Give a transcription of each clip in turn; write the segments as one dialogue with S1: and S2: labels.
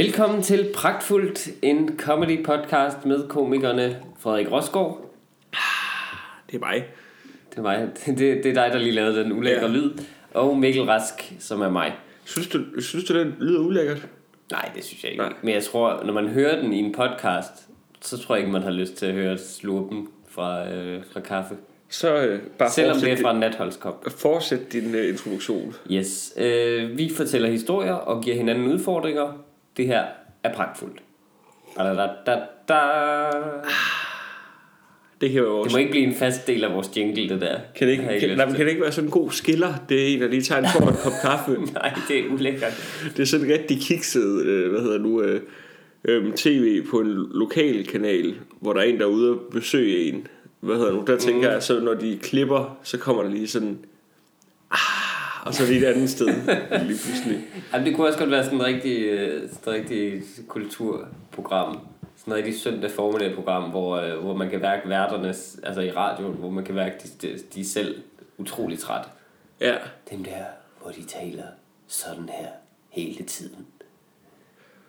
S1: Velkommen til Pragtfuldt, en comedy podcast med komikerne Frederik Rosgaard.
S2: Det er mig.
S1: Det er mig. Det, det er dig, der lige lavede den ulækre
S2: Ja.
S1: lyd. Og Mikkel Rask, som er mig.
S2: Synes du, synes du den lyder ulækkert?
S1: Nej, det synes jeg ikke.
S2: Nej.
S1: Men jeg tror, når man hører den i en podcast, så tror jeg ikke, man har lyst til at høre slurpen fra, øh, fra kaffe.
S2: Så øh, bare
S1: Selvom det er fra en natholdskop.
S2: fortsæt din uh, introduktion.
S1: Yes. Øh, vi fortæller historier og giver hinanden udfordringer. Det her er pragtfuldt. Da, da, da, da.
S2: Det kan jo
S1: Det
S2: også...
S1: må ikke blive en fast del af vores jingle, det der.
S2: Kan det, ikke, kan, nej, kan det ikke være sådan en god skiller? Det er en, der lige tager en for en kop kaffe.
S1: Nej, det er ulækkert.
S2: Det er sådan rigtig kikset, øh, hvad hedder det nu, øh, øh, tv på en lokal kanal, hvor der er en, der er ude og besøge en. Hvad hedder det nu? Der tænker
S1: Mm.
S2: jeg, så når de klipper, så kommer der lige sådan... Og så lige et andet sted lige pludselig.
S1: Jamen, det kunne også godt være sådan et rigtig, sådan rigtig kulturprogram. Sådan et rigtig søndag formiddag program, hvor, øh, hvor man kan værke værternes, altså i radioen, hvor man kan værke de, de, de er selv utrolig træt.
S2: Ja,
S1: Dem der, hvor de taler sådan her hele tiden.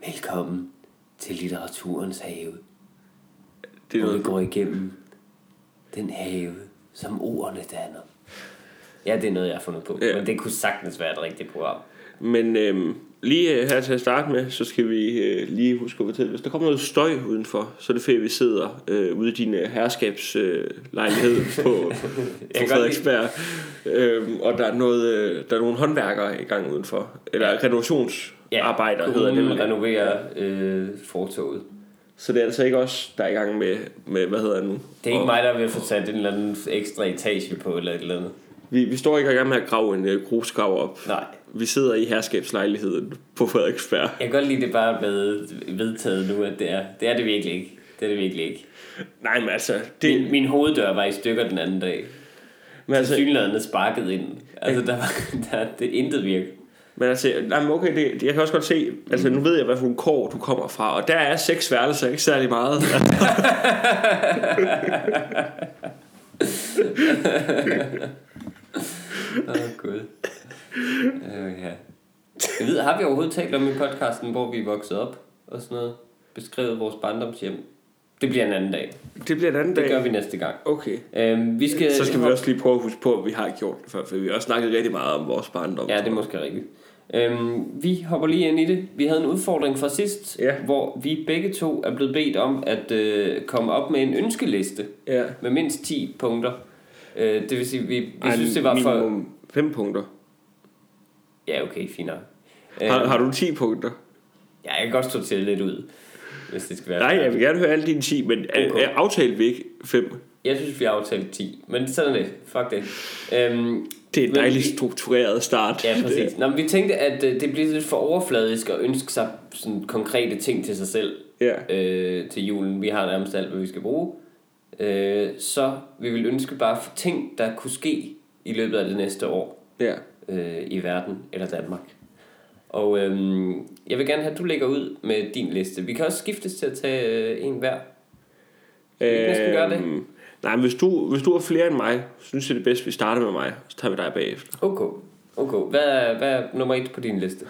S1: Velkommen til litteraturens have.
S2: det er
S1: Hvor vi
S2: noget...
S1: går igennem den have, som ordene danner. Ja, det er noget, jeg har fundet på.
S2: Ja.
S1: Ja. Men det kunne sagtens være et rigtigt program.
S2: Men øhm, lige øh, her til at starte med, så skal vi øh, lige huske at fortælle, hvis der kommer noget støj udenfor, så er det fedt, at vi sidder øh, ude i din øh, herskabslejlighed øh, på, på Frederiksberg. Øhm, og der er, noget, øh, der er nogle håndværkere i gang udenfor. Eller renovationsarbejder hedder det.
S1: renoverer øh, fortoget.
S2: Så det er altså ikke os, der er i gang med, med hvad hedder det nu?
S1: Det er ikke
S2: Og
S1: mig, der vil få sat en eller anden ekstra etage på, eller et eller andet.
S2: Vi, vi står ikke i gang med at grave en øh, grusgrav op.
S1: Nej.
S2: Vi sidder i herskabslejligheden på Frederiksberg.
S1: Jeg kan godt lide, det bare er blevet vedtaget nu, at det er. Det er det virkelig ikke. Det er det virkelig ikke.
S2: Nej, men altså... Det,
S1: Min, min hoveddør var i stykker den anden dag.
S2: men altså,
S1: Tilsyneladende sparket ind. Altså, der var der, det intet virke.
S2: Men altså, nej, men okay, det, jeg kan også godt se, altså nu ved jeg, hvad for en kår du kommer fra, og der er seks værelser, ikke særlig meget.
S1: Åh, oh, gud. Uh, ja. Jeg ved, har vi overhovedet talt om i podcasten, hvor vi er vokset op og sådan noget? Beskrevet vores barndomshjem? Det bliver en anden dag.
S2: Det bliver en anden
S1: Det
S2: dag.
S1: gør vi næste gang.
S2: Okay.
S1: Øhm, vi skal,
S2: Så skal vi også lige prøve at huske på, at vi har gjort det før, for vi har også snakket rigtig meget om vores barndom.
S1: Ja, det er måske rigtigt. Øhm, vi hopper lige ind i det. Vi havde en udfordring fra sidst,
S2: Ja.
S1: hvor vi begge to er blevet bedt om at øh, komme op med en ønskeliste
S2: ja.
S1: med mindst 10 punkter. Øh, det vil sige, vi, vi
S2: Ej,
S1: synes, det var for...
S2: fem punkter.
S1: Ja, okay, fint nok.
S2: Har,
S1: Øh,
S2: har du 10 punkter?
S1: ja, jeg kan godt stå til lidt ud, hvis det skal være.
S2: Nej, jeg vil gerne høre alle dine 10, men
S1: Okay.
S2: okay. aftalte vi ikke 5?
S1: Jeg synes, vi har aftalt 10, men sådan er det. Fuck det. Øhm,
S2: Det er en dejlig
S1: vi-
S2: struktureret start.
S1: Ja, præcis. Nå, men vi tænkte, at øh, det bliver lidt for overfladisk at ønske sig sådan konkrete ting til sig selv
S2: Ja.
S1: øh, til julen. Vi har nærmest alt, hvad vi skal bruge. Øh, så vi vil ønske bare for ting, der kunne ske i løbet af det næste år
S2: ja.
S1: øh, i verden eller Danmark. Og øhm, jeg vil gerne have, at du lægger ud med din liste. Vi kan også skiftes til at tage øh, en hver. Skal vi ikke næsten gøre det?
S2: Øhm, Nej, men hvis du, hvis du er flere end mig, så synes jeg det er bedst, at vi starter med mig. Så tager vi dig bagefter.
S1: Okay. Okay. Hvad er, hvad er nummer et på din liste?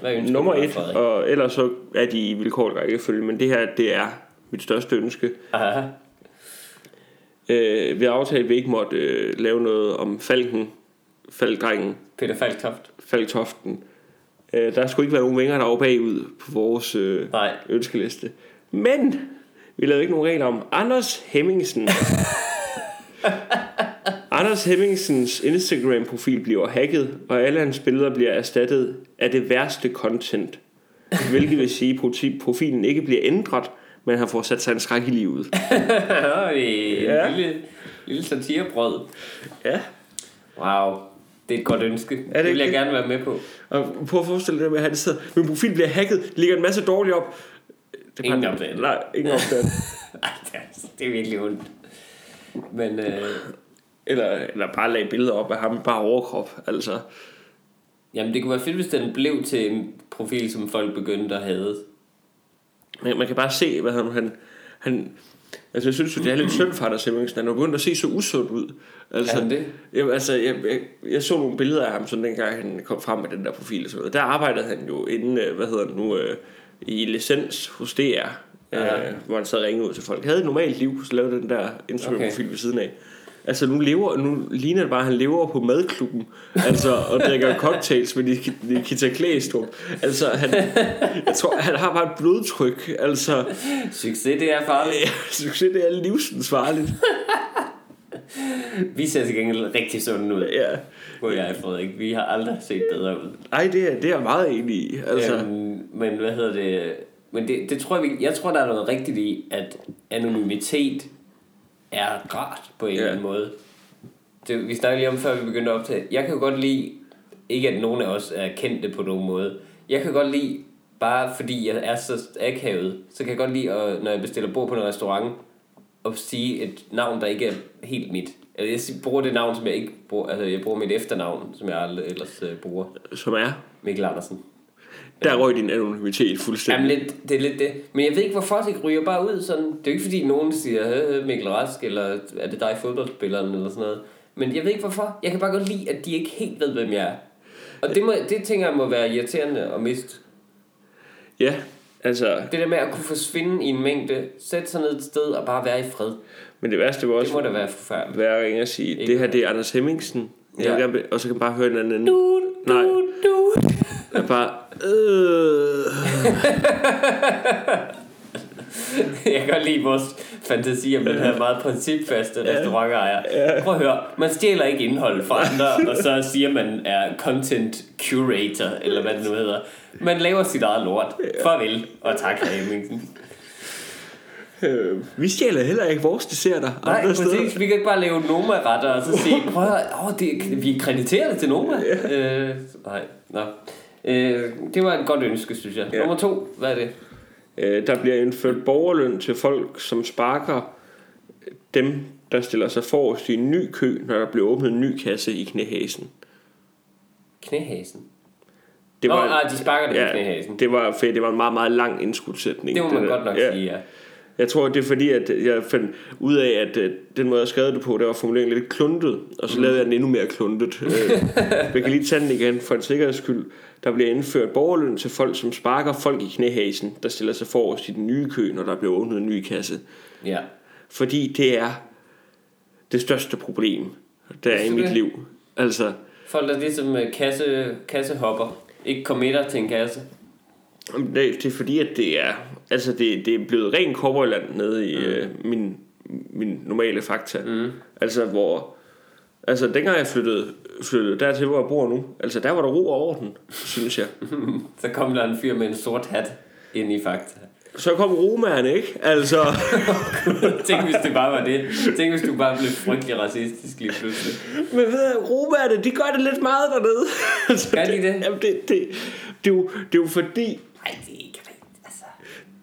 S1: Hvad ønsker
S2: Nummer et,
S1: Frederik?
S2: og ellers så er de i vilkårlig rækkefølge, men det her, det er mit største ønske.
S1: Aha.
S2: Øh, vi har aftalt, at vi ikke måtte øh, lave noget om Falken, Falkdrengen,
S1: Peter Falktoft.
S2: Falktoften. Øh, der skulle ikke være nogen vinger, der var bagud på vores øh,
S1: Nej.
S2: ønskeliste. Men vi lavede ikke nogen regler om Anders Hemmingsen. Anders Hemmingsens Instagram-profil bliver hacket, og alle hans billeder bliver erstattet af det værste content. Hvilket vil sige, at profilen ikke bliver ændret, men han får sat sig en skræk i livet.
S1: En
S2: Ja.
S1: lille, lille satirebrød.
S2: Ja.
S1: Wow. Det er et godt ønske. Det,
S2: det
S1: det vil jeg
S2: ikke
S1: gerne være med på.
S2: Og prøv at forestille dig, at han sidder, min profil bliver hacket, ligger en masse dårligt op. Det er
S1: Ingen opdaget.
S2: Nej, ingen opdaget.
S1: Det er, det er virkelig ondt. Men øh,
S2: eller, eller bare lagde billeder op af ham bare overkrop, altså.
S1: jamen, det kunne være fedt, hvis den blev til en profil, som folk begyndte at have.
S2: Man, man kan bare se, hvad han, han, han altså jeg synes jo, det er lidt synd for Anders Hemmingsen, han er begyndt at se så usund ud. Altså,
S1: Er det?
S2: Jamen, altså, jeg, jeg, jeg, så nogle billeder af ham, sådan dengang han kom frem med den der profil og sådan noget. Der arbejdede han jo inden, øh, hvad hedder det nu, øh, i licens hos DR,
S1: Ja.
S2: øh, hvor han sad og ringede ud til folk. Han havde et normalt liv, så lavede den der Instagram-profil ved siden af. Altså nu, lever, nu ligner det bare, at han lever på madklubben Altså og drikker cocktails med Nik- Nikita Klæstrup Altså han, jeg tror, han har bare et blodtryk Altså
S1: Succes, det er farligt.
S2: ja, succes det er livsensvarligt
S1: Vi ser til gengæld rigtig sunde ud.
S2: ja.
S1: Hvor jeg er Frederik. Vi har aldrig set bedre ud.
S2: Ej det er, det er jeg meget enig i altså,
S1: Øhm, men hvad hedder det? Men det, det tror jeg, jeg tror, der er noget rigtigt i, at anonymitet er rart på en eller anden måde. Det, vi snakkede lige om, før vi begyndte at optage. Jeg kan jo godt lide, ikke at nogen af os er kendte på nogen måde. Jeg kan godt lide, bare fordi jeg er så akavet, så kan jeg godt lide, at, når jeg bestiller bord på en restaurant, at sige et navn, der ikke er helt mit. Altså, jeg bruger det navn, som jeg ikke bruger, altså jeg bruger mit efternavn, som jeg aldrig ellers uh, bruger.
S2: Som er
S1: Mikkel Andersen.
S2: Der røg din anonymitet fuldstændig
S1: Jamen lidt, det er lidt det. Men jeg ved ikke, hvorfor det ryger bare ud sådan. Det er jo ikke fordi, nogen siger, "Øh, Mikkel Rask, eller er det dig fodboldspilleren, eller sådan noget. Men jeg ved ikke, hvorfor. Jeg kan bare godt lide, at de ikke helt ved, hvem jeg er. Og det, må, det tænker jeg må være irriterende at miste.
S2: Ja, altså
S1: Det der med at kunne forsvinde i en mængde, sætte sig ned et sted og bare være i fred.
S2: Men det værste var
S1: Det
S2: også
S1: må da være forfærdeligt.
S2: være at ringe og sige
S1: Ikke
S2: Det her det er Anders Hemmingsen jeg
S1: Ja.
S2: vil gerne, be- Og så kan man bare høre en anden
S1: Du,
S2: Nej.
S1: du, du.
S2: Jeg bare øh,
S1: Jeg kan godt lide vores fantasi om den her meget principfaste restaurantejer. Prøv at høre, man stjæler ikke indhold fra andre, og så siger man er content curator, eller hvad det nu hedder. Man laver sit eget lort. Farvel, og tak, Hemmingsen.
S2: øh, Vi stjæler heller ikke vores desserter
S1: Nej,
S2: andre steder
S1: præcis. Vi kan ikke bare lave Noma-retter, og så sige, prøv at åh, det, vi krediterer det til Noma. Øh, nej, nå. Øh, det var et godt ønske, synes jeg.
S2: Ja.
S1: Nummer to, hvad er det?
S2: øh, Der bliver indført borgerløn til folk Som sparker dem Der stiller sig forrest i en ny kø Når der bliver åbnet en ny kasse i knæhasen
S1: Knæhasen.
S2: det
S1: Nå, nej, de sparker det i knæhasen.
S2: Det var, for det var en meget, meget lang indskudsætning.
S1: Det må man
S2: der.
S1: godt nok
S2: ja.
S1: sige, ja.
S2: Jeg tror, det er fordi, at jeg fandt ud af, at øh, den måde, jeg skrev det på, der var formuleringen lidt kluntet, og så lavede jeg den endnu mere kluntet. Øh, jeg kan lige tage den igen for en sikkerheds skyld. Der bliver indført borgerløn til folk, som sparker folk i knæhasen, der stiller sig forrest i den nye kø, når der bliver åbnet en ny kasse.
S1: Ja.
S2: Fordi det er det største problem, der er i mit liv. Altså,
S1: Folk, der ligesom øh, kasse, kassehopper, ikke committer til en kasse.
S2: Det, det er fordi, at det er, altså det, det er blevet ren cowboyland nede i mm. øh, min, min normale fakta. Mm. Altså hvor, altså dengang jeg flyttede, flyttede dertil, hvor jeg bor nu, altså der var der ro og orden, synes jeg.
S1: Så kom der en fyr med en sort hat ind i Fakta.
S2: Så kom romerne, ikke? Altså,
S1: Tænk, hvis det bare var det. Tænk, hvis du bare blev frygtelig racistisk lige pludselig.
S2: men ved du, romerne, de gør det lidt meget dernede. altså,
S1: Gør de det?
S2: Jamen det, det, det, er jo, det er jo fordi,
S1: Nej, det er ikke rigtigt. Altså.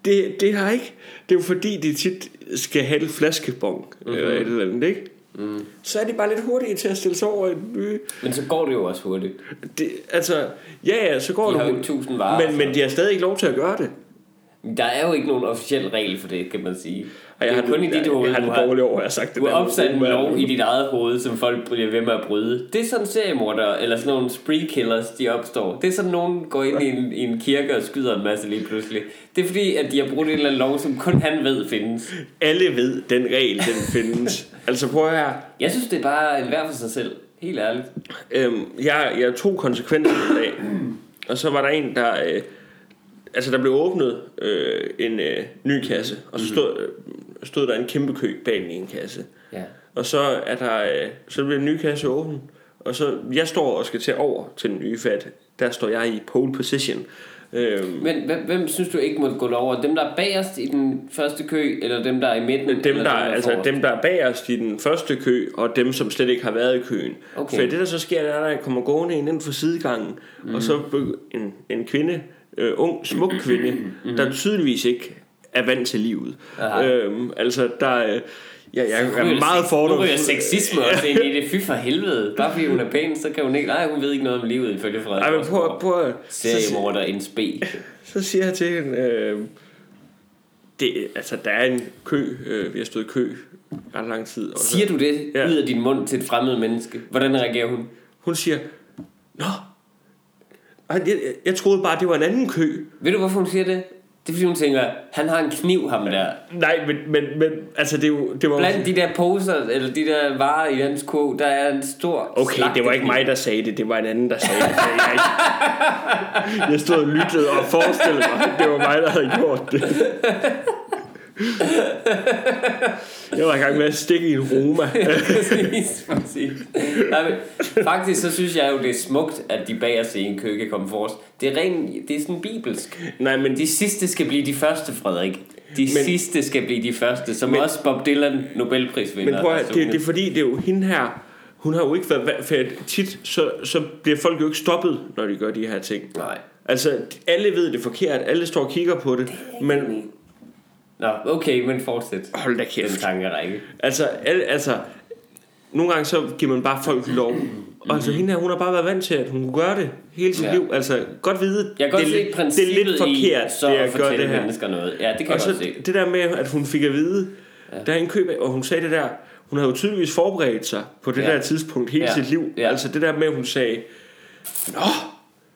S2: det, det har ikke, det er jo fordi, de tit skal have et flaskebong, mm-hmm. eller et eller andet, ikke? Mm. Så er de bare lidt hurtige til at stille sig over den nye
S1: Men så går det jo også hurtigt.
S2: Det, altså, ja, ja, så går
S1: De
S2: det
S1: har jo
S2: hurtigt.
S1: tusind varer.
S2: Men, men de har stadig ikke lov til at gøre det.
S1: Der er jo ikke nogen officiel regel for det, kan man sige.
S2: Og jeg
S1: det er
S2: har
S1: kun i dit
S2: jeg,
S1: hoved,
S2: jeg har
S1: har,
S2: dårligt over, jeg har sagt det
S1: du har opsat en lov i dit eget hoved, som folk bliver ved med at bryde. Det er sådan seriemorder, eller sådan nogle spree killers, de opstår. Det er sådan nogen går ind i en, i en kirke og skyder en masse lige pludselig. Det er fordi, at de har brugt en eller anden lov, som kun han ved findes.
S2: Alle ved, den regel, den findes. altså prøv her.
S1: Jeg synes, det er bare en hver for sig selv. Helt ærligt.
S2: Øhm, jeg, jeg tog konsekvensen i dag. Og så var der en, der... Øh, altså, der blev åbnet øh, en øh, ny kasse. Og så stod, øh, stod der en kæmpe kø bag den ene kasse.
S1: Ja.
S2: Og så er der... Øh, så bliver den nye kasse åben. Og så... Jeg står og skal til over til den nye fat. Der står jeg i pole position. Øhm,
S1: Men hvem, hvem synes du ikke må gå over? Dem, der er bagerst i den første kø, eller dem, der er i midten?
S2: Dem
S1: eller
S2: der, altså
S1: forrest?
S2: dem, der er bagerst i den første kø, og dem, som slet ikke har været i køen.
S1: Okay.
S2: For det, der så sker, det er, at der kommer gående ind inden for sidegangen, mm. og så begy- en, en kvinde, øh, ung, smuk kvinde, der tydeligvis ikke er vant til livet.
S1: Aha.
S2: Øhm, altså, der er... Ja, jeg er meget fordom.
S1: Nu ryger sexisme også ind i det. Fy for helvede. Bare fordi hun er pæn, så kan hun ikke... Nej, hun ved ikke noget om livet, ifølge Frederik.
S2: Ej, men prøv, prøv,
S1: Seriemorder en spe.
S2: så siger jeg til hende, øh, det, altså, der er en kø, øh, vi har stået i kø ret lang tid. Og så-
S1: Siger du det
S2: Ja.
S1: ud af din mund til et fremmed menneske? Hvordan reagerer hun?
S2: Hun siger, Nå, jeg, jeg troede bare, det var en anden kø.
S1: Ved du, hvorfor hun siger det? Det er fordi, hun tænker, han har en kniv, ham der.
S2: Nej, men, men, men altså det, er jo, det var
S1: Blandt de der poser, eller de der varer i hans kurv, der er en stor
S2: Okay, det var ikke mig, der sagde det. Det var en anden, der sagde det. Jeg, ikke. jeg stod og lyttede og forestillede mig, at det var mig, der havde gjort det. Jeg var i gang med at stikke i en Roma.
S1: præcis, præcis. Nej, men, faktisk så synes jeg jo, det er smukt, at de bag os i en kø kan komme forrest. Det er, ren, det er sådan bibelsk.
S2: Nej, men
S1: De sidste skal blive de første, Frederik. De
S2: Men-
S1: sidste skal blive de første, som
S2: Men-
S1: også Bob Dylan Nobelprisvinder.
S2: Men prøv at,
S1: altså,
S2: det, det er fordi, det er jo hende her, hun har jo ikke været, for tit, så, så bliver folk jo ikke stoppet, når de gør de her ting.
S1: Nej.
S2: Altså, alle ved det er forkert, alle står og kigger på det, men
S1: Nå, okay, men fortsæt.
S2: hold da
S1: Den
S2: kæft.
S1: tankerække.
S2: Altså, alle, altså, nogle gange så giver man bare folk lov. Og altså, hende her, hun har bare været vant til, at hun kunne gøre det hele sit
S1: Ja.
S2: liv. Altså, godt vide,
S1: Jeg kan godt
S2: det,
S1: se
S2: er lidt- det er lidt forkert,
S1: i, så
S2: det
S1: at
S2: gøre det her.
S1: mennesker noget. Ja, det kan
S2: Og
S1: jeg
S2: så
S1: godt se.
S2: det der med, at hun fik at vide, ja. der er en køb af, og hun sagde det der, hun havde jo tydeligvis forberedt sig på det
S1: Ja.
S2: der tidspunkt hele
S1: Ja.
S2: sit liv.
S1: Ja.
S2: Altså det der med, at hun sagde, Nå,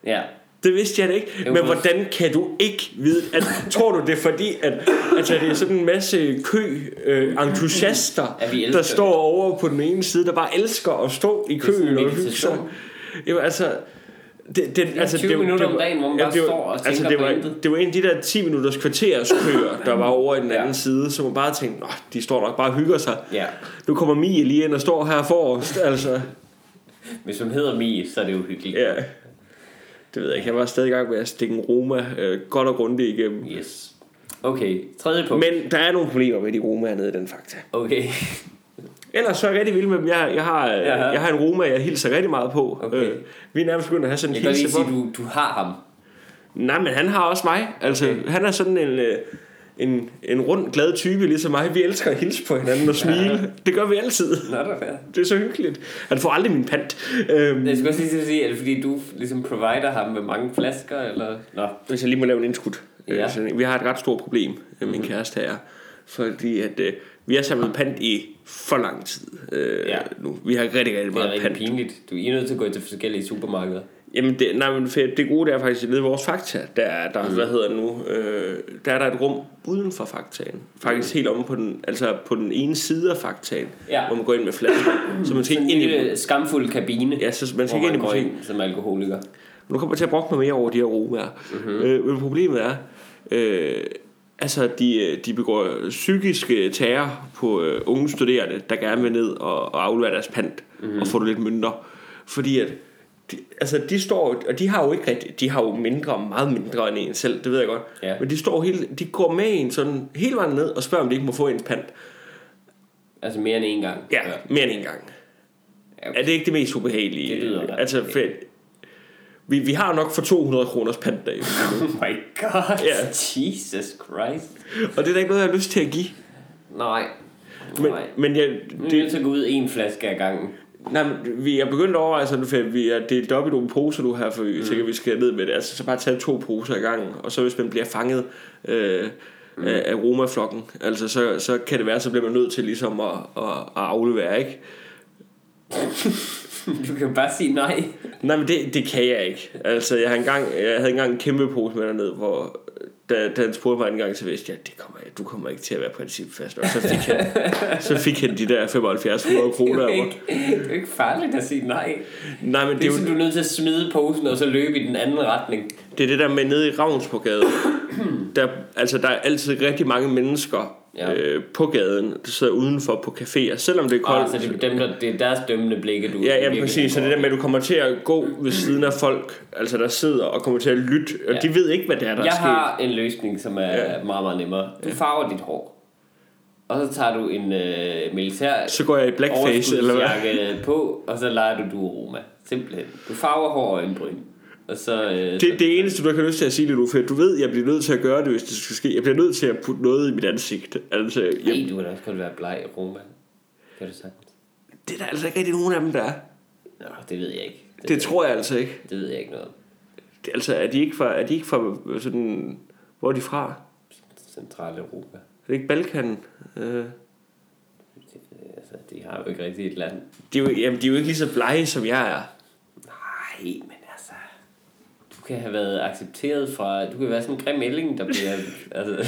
S1: Ja.
S2: Det vidste jeg da ikke. Men hvordan kan du ikke vide? At, tror du det er fordi, at altså, det er sådan en masse kø øh, entusiaster,
S1: Ja,
S2: der står over på den ene side, der bare elsker at stå i køen
S1: en
S2: og hygge sig? Jo, altså... Det, det, altså,
S1: 20
S2: det,
S1: minutter
S2: det,
S1: om dagen, hvor man bare
S2: det, var-
S1: står og
S2: altså, det var, det var en af de der 10 minutters kvarters køer, der var over i den
S1: Ja.
S2: anden side, så man bare tænkte, Nå, de står nok bare og hygger sig.
S1: Ja.
S2: Nu kommer Mie lige ind og står her forrest, altså.
S1: Hvis hun hedder Mie, så er det jo hyggeligt.
S2: Ja. Det ved jeg ikke. Jeg var stadig i gang med at stikke en Roma øh, godt og grundigt igennem.
S1: Yes. Okay, tredje punkt.
S2: Men der er nogle problemer med de Romaer nede i den fakta.
S1: Okay.
S2: Ellers så er jeg rigtig vild med dem. Jeg, jeg, har,
S1: Jaha.
S2: jeg har en Roma, jeg hilser rigtig meget på.
S1: Okay.
S2: Øh, vi er nærmest begyndt at have sådan
S1: Jeg
S2: en
S1: kan godt lige
S2: hilse
S1: sige,
S2: på.
S1: at du, du har ham.
S2: Nej, men han har også mig. Altså,
S1: Okay.
S2: han er sådan en, øh, en, en rund, glad type, ligesom mig. Vi elsker at hilse på hinanden og smile. Det gør vi altid.
S1: Nå, der er.
S2: Det er så hyggeligt. Han får aldrig min pant. Øhm,
S1: Jeg skal også lige sige, er det fordi du ligesom provider ham med mange flasker, eller? Nå.
S2: Hvis jeg lige må lave en indskud.
S1: Ja.
S2: Ja. Så, vi har et ret stort problem, mm. min kæreste her. Fordi at, øh, vi har samlet pant i for lang tid øh,
S1: Ja.
S2: nu. Vi har rigtig, rigtig
S1: Det er
S2: meget
S1: rigtig
S2: pant.
S1: pinligt. Du er nødt til at gå til forskellige supermarkeder.
S2: Jamen, det, nej, men det gode det er faktisk, nede i vores Fakta, der er der, mm. hvad hedder det nu, øh, der er der et rum uden for Faktaen. Faktisk helt omme på den, altså på den ene side af Faktaen,
S1: Ja.
S2: hvor man går ind med flasker. Så man skal ikke
S1: en
S2: ind i
S1: lille skamfuld kabine,
S2: Ja, så man skal ikke ind i butikken.
S1: som alkoholiker.
S2: Nu kommer jeg til at brokke mig mere over de her romaer. Mm-hmm. Øh, men problemet er, øh, altså de, øh, de begår psykiske terror på øh, unge studerende, der gerne vil ned og, og aflevere deres pant mm-hmm. og få det lidt mønter. Fordi at, de, altså de står, og de har jo ikke rigtig, de har jo mindre, meget mindre end en selv, det ved jeg godt.
S1: Ja.
S2: Men de står hele, de går med en sådan hele vejen ned og spørger, om de ikke må få ens pant.
S1: Altså mere end en gang.
S2: Ja, mere end en gang.
S1: Ja.
S2: Er det ikke det mest ubehagelige?
S1: Det lyder
S2: Altså, for, vi, vi har nok for 200 kroners pant derhjemme.
S1: Oh my god.
S2: Ja.
S1: Jesus Christ.
S2: Og det er da ikke noget, jeg har lyst til at give.
S1: Nej.
S2: Men,
S1: Nej.
S2: men jeg,
S1: Nu er nødt
S2: det,
S1: til at gå ud en flaske ad gangen.
S2: Nej, men vi er begyndt at overveje sådan, for vi er delt op i nogle poser nu her, for vi mm. tænker, vi skal ned med det. Altså, så bare tage to poser i gangen, og så hvis man bliver fanget øh, mm. af, af romaflokken, altså, så, så kan det være, så bliver man nødt til ligesom at, at, at aflevere, ikke?
S1: Du kan bare sige nej.
S2: Nej, men det, det kan jeg ikke. Altså, jeg, har engang, jeg havde engang en kæmpe pose med dernede, hvor da, da han spurgte mig en gang, så vidste jeg, det kommer, du kommer ikke til at være principfast. Og så fik han, så fik han de der 7500
S1: Det
S2: kroner
S1: er
S2: af
S1: jo
S2: mig.
S1: ikke, det er jo ikke farligt at sige nej.
S2: Nej, men
S1: Det
S2: det
S1: er
S2: er,
S1: sådan,
S2: jo,
S1: du er nødt til at smide posen og så løbe i den anden retning.
S2: det er det der med nede i Ravnsborgade. Der, altså, der er altid rigtig mange mennesker
S1: Ja.
S2: øh, på gaden, der sidder udenfor på caféer, selvom det er koldt.
S1: Og så det er, dem, der, det er deres dømmende blikke, du
S2: Ja, ja, præcis. Så det der med, at du kommer til at gå ved siden af folk, altså der sidder og kommer til at lytte, og
S1: Ja.
S2: de ved ikke, hvad det er, der
S1: Jeg
S2: er sket.
S1: har en løsning, som er
S2: Ja.
S1: meget, meget nemmere. Du farver dit hår. Og så tager du en øh, militær
S2: Så går jeg i blackface, eller hvad?
S1: på, og så leger du du Roma. Simpelthen. Du farver hår og øjenbryn. Og så... Øh,
S2: Det, det eneste, du har lyst til at sige, det nu, for du ved, jeg bliver nødt til at gøre det, hvis det skal ske. Jeg bliver nødt til at putte noget i mit ansigt. Altså, jeg,
S1: Nej, du kan også godt være bleg Roma. Kan du sagtens?
S2: det er der altså ikke rigtig nogen af dem, der er.
S1: Nå, det ved jeg ikke. Det,
S2: Det tror jeg altså ikke.
S1: det ved jeg ikke noget.
S2: Det, altså, er de ikke fra, er de ikke fra sådan... Hvor er de fra?
S1: Centrale Europa.
S2: Er det ikke Balkan? Øh,
S1: altså, de har jo ikke rigtig et land.
S2: de, er jo, jamen, de er jo ikke lige så blege, som jeg er.
S1: Nej, men kan have været accepteret fra... Du kan være sådan en grim ælling, der bliver... altså,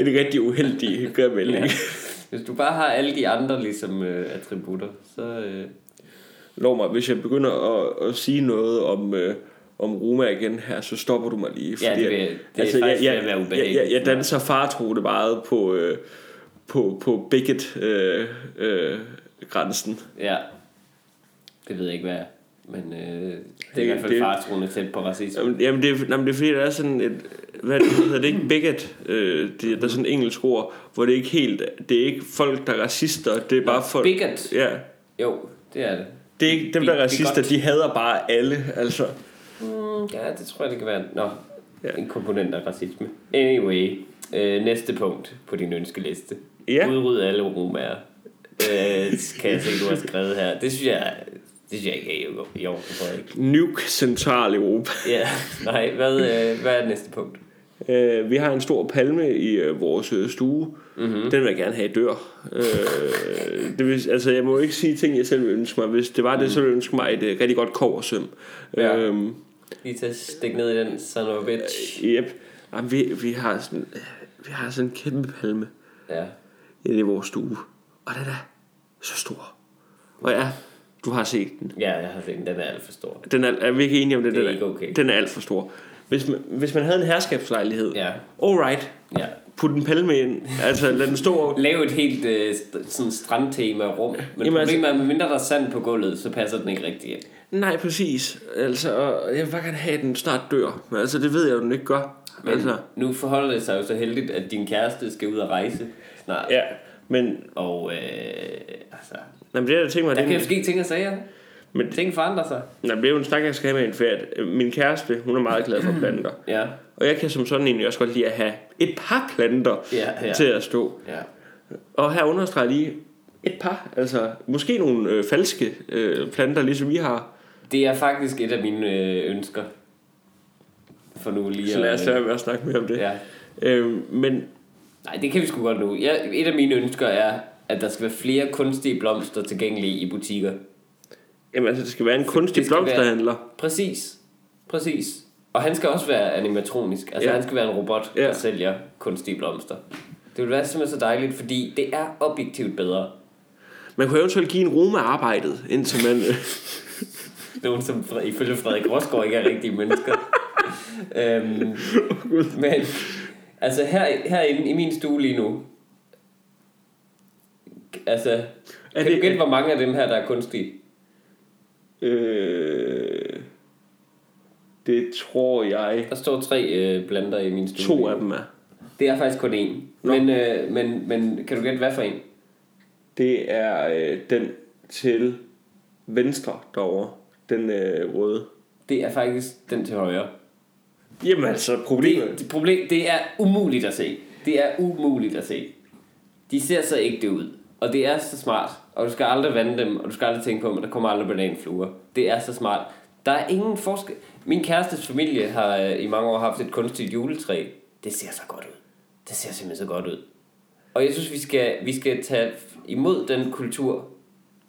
S2: En rigtig uheldig grimmelding.
S1: ja. Hvis du bare har alle de andre ligesom øh, attributter, så... Øh,
S2: Lov mig, hvis jeg begynder at, at sige noget om, øh, om Roma igen her, så stopper du mig lige.
S1: Ja, det vil- det er faktisk
S2: jeg, jeg,
S1: være
S2: jeg,
S1: ubehageligt
S2: jeg, jeg
S1: mig.
S2: danser fartrude meget på, øh, på, på bigot øh, øh, grænsen.
S1: ja. Det ved jeg ikke, hvad er. Men øh, det er
S2: Det-
S1: i hvert fald fartroende tæt på racisme.
S2: Jamen, jamen, det, er, jamen, det er fordi, der er sådan et... Hvad det hedder det ikke? Bigot. Øh, det, der er sådan et engelsk ord, hvor det er ikke helt... Det er ikke folk, der er racister. Det er bare folk...
S1: Bigot.
S2: Ja.
S1: Jo, det er det.
S2: Det er ikke dem, der er racister. De hader bare alle. Altså.
S1: Mm, ja, det tror jeg, det kan være. Nå,
S2: Ja.
S1: en komponent af racisme. Anyway, øh, næste punkt på din ønskeliste.
S2: Ja.
S1: Udryd alle romager. Øh, kan jeg se, du har skrevet her. Det synes jeg, det synes jeg ikke er i- i orden ikke.
S2: Nuke Centraleuropa.
S1: Ja, nej, hvad, øh, hvad er næste punkt?
S2: Øh, vi har en stor palme i øh, vores øh, stue.
S1: Mhm.
S2: Mm-hmm. Den vil jeg gerne have dør. Øh, det vil, altså, jeg må ikke sige ting, jeg selv vil ønske mig. Hvis det var det, så ville jeg ønske mig et øh, rigtig godt koversøm.
S1: Ja.
S2: Øhm,
S1: Lige til at stikke ned i den son of a bitch.
S2: yep. Jamen, vi, vi, har sådan, vi har sådan en kæmpe palme
S1: Ja.
S2: i vores stue. Og den er så stor. Og ja, du har set den.
S1: Ja, jeg har set den. Den er alt for stor.
S2: Den er, er vi ikke enige om det?
S1: Det er
S2: den
S1: ikke okay.
S2: Den er alt for stor. Hvis man, hvis man havde en herskabslejlighed,
S1: Ja.
S2: alright,
S1: Ja.
S2: put en palme ind. Altså, lad den stå
S1: Lav et helt øh, sådan strandtema rum. Men
S2: Jamen,
S1: Jamen, problemet er, at mindre der er sand på gulvet, så passer den ikke rigtig ind.
S2: Nej, præcis. Altså, og jeg vil bare gerne have, at den snart dør. Men altså, det ved jeg jo, den ikke gør.
S1: Men
S2: altså,
S1: nu forholder det sig jo så heldigt, at din kæreste skal ud og rejse snart.
S2: ja, men
S1: Og øh, altså,
S2: jamen, det er der ting mig,
S1: der
S2: det,
S1: kan jo ske ting og sager.
S2: Men-
S1: Men ting forandrer sig.
S2: jamen, det er jo en snak, jeg skal have med en færd. Min kæreste, hun er meget glad for planter.
S1: Ja,
S2: Og jeg kan som sådan egentlig også godt lide at have et par planter
S1: Ja, ja.
S2: til at stå.
S1: ja.
S2: Og her understreger jeg lige et par. Altså, måske nogle øh, falske øh, planter, ligesom vi har.
S1: Det er faktisk et af mine øh, ønsker. For nu lige
S2: Så lad os lade være med at snakke mere om det.
S1: Ja.
S2: Øh, men
S1: Nej, det kan vi sgu godt nu. Ja, et af mine ønsker er, at der skal være flere kunstige blomster tilgængelige i butikker.
S2: jamen, altså, det skal være en kunstig
S1: skal være-
S2: blomsterhandler.
S1: Præcis. Præcis. Og han skal også være animatronisk. Altså
S2: Ja.
S1: han skal være en robot,
S2: Ja.
S1: der sælger kunstige blomster. Det ville være simpelthen så dejligt, fordi det er objektivt bedre.
S2: Man kunne eventuelt give en Roma arbejdet, indtil man...
S1: Nogen, som ifølge Frederik Rosgaard ikke er rigtige mennesker. øhm, men altså her, herinde i min stue lige nu, altså,
S2: Er
S1: kan
S2: det-
S1: du gætte, hvor mange af dem her, der er kunstige?
S2: øh, det tror jeg...
S1: Der står tre øh, planter i min stue.
S2: To af dem er.
S1: Det er faktisk kun én. Men, øh, men, men kan du gætte, hvad for en?
S2: Det er øh, den til venstre derovre. Den øh, røde.
S1: Det er faktisk den til højre.
S2: Jamen altså, problemet...
S1: Det, det, problem, det er umuligt at se. Det er umuligt at se. De ser så ægte ud. Og det er så smart. Og du skal aldrig vande dem, og du skal aldrig tænke på, at der kommer aldrig bananfluer. Det er så smart. Der er ingen forskel. Min kærestes familie har øh, i mange år haft et kunstigt juletræ. Det ser så godt ud. Det ser simpelthen så godt ud. Og jeg synes, vi skal, vi skal tage imod den kultur,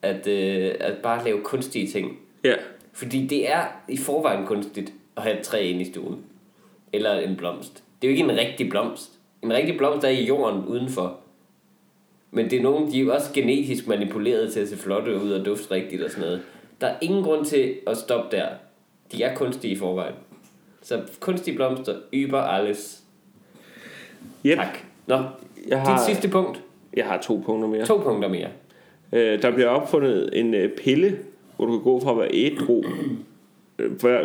S1: at, øh, at bare lave kunstige ting.
S2: Ja.
S1: Fordi det er i forvejen kunstigt at have et træ inde i stuen. Eller en blomst. Det er jo ikke en rigtig blomst. En rigtig blomst er i jorden udenfor. Men det er nogen, de er også genetisk manipuleret til at se flotte ud og dufte rigtigt og sådan noget. Der er ingen grund til at stoppe der. De er kunstige i forvejen. Så kunstige blomster yber alles.
S2: Yep.
S1: Tak. Nå,
S2: Jeg
S1: dit
S2: har,
S1: sidste punkt.
S2: jeg har to punkter mere.
S1: To punkter mere.
S2: Øh, der bliver opfundet en øh, pille, hvor du kan gå fra at være ædru,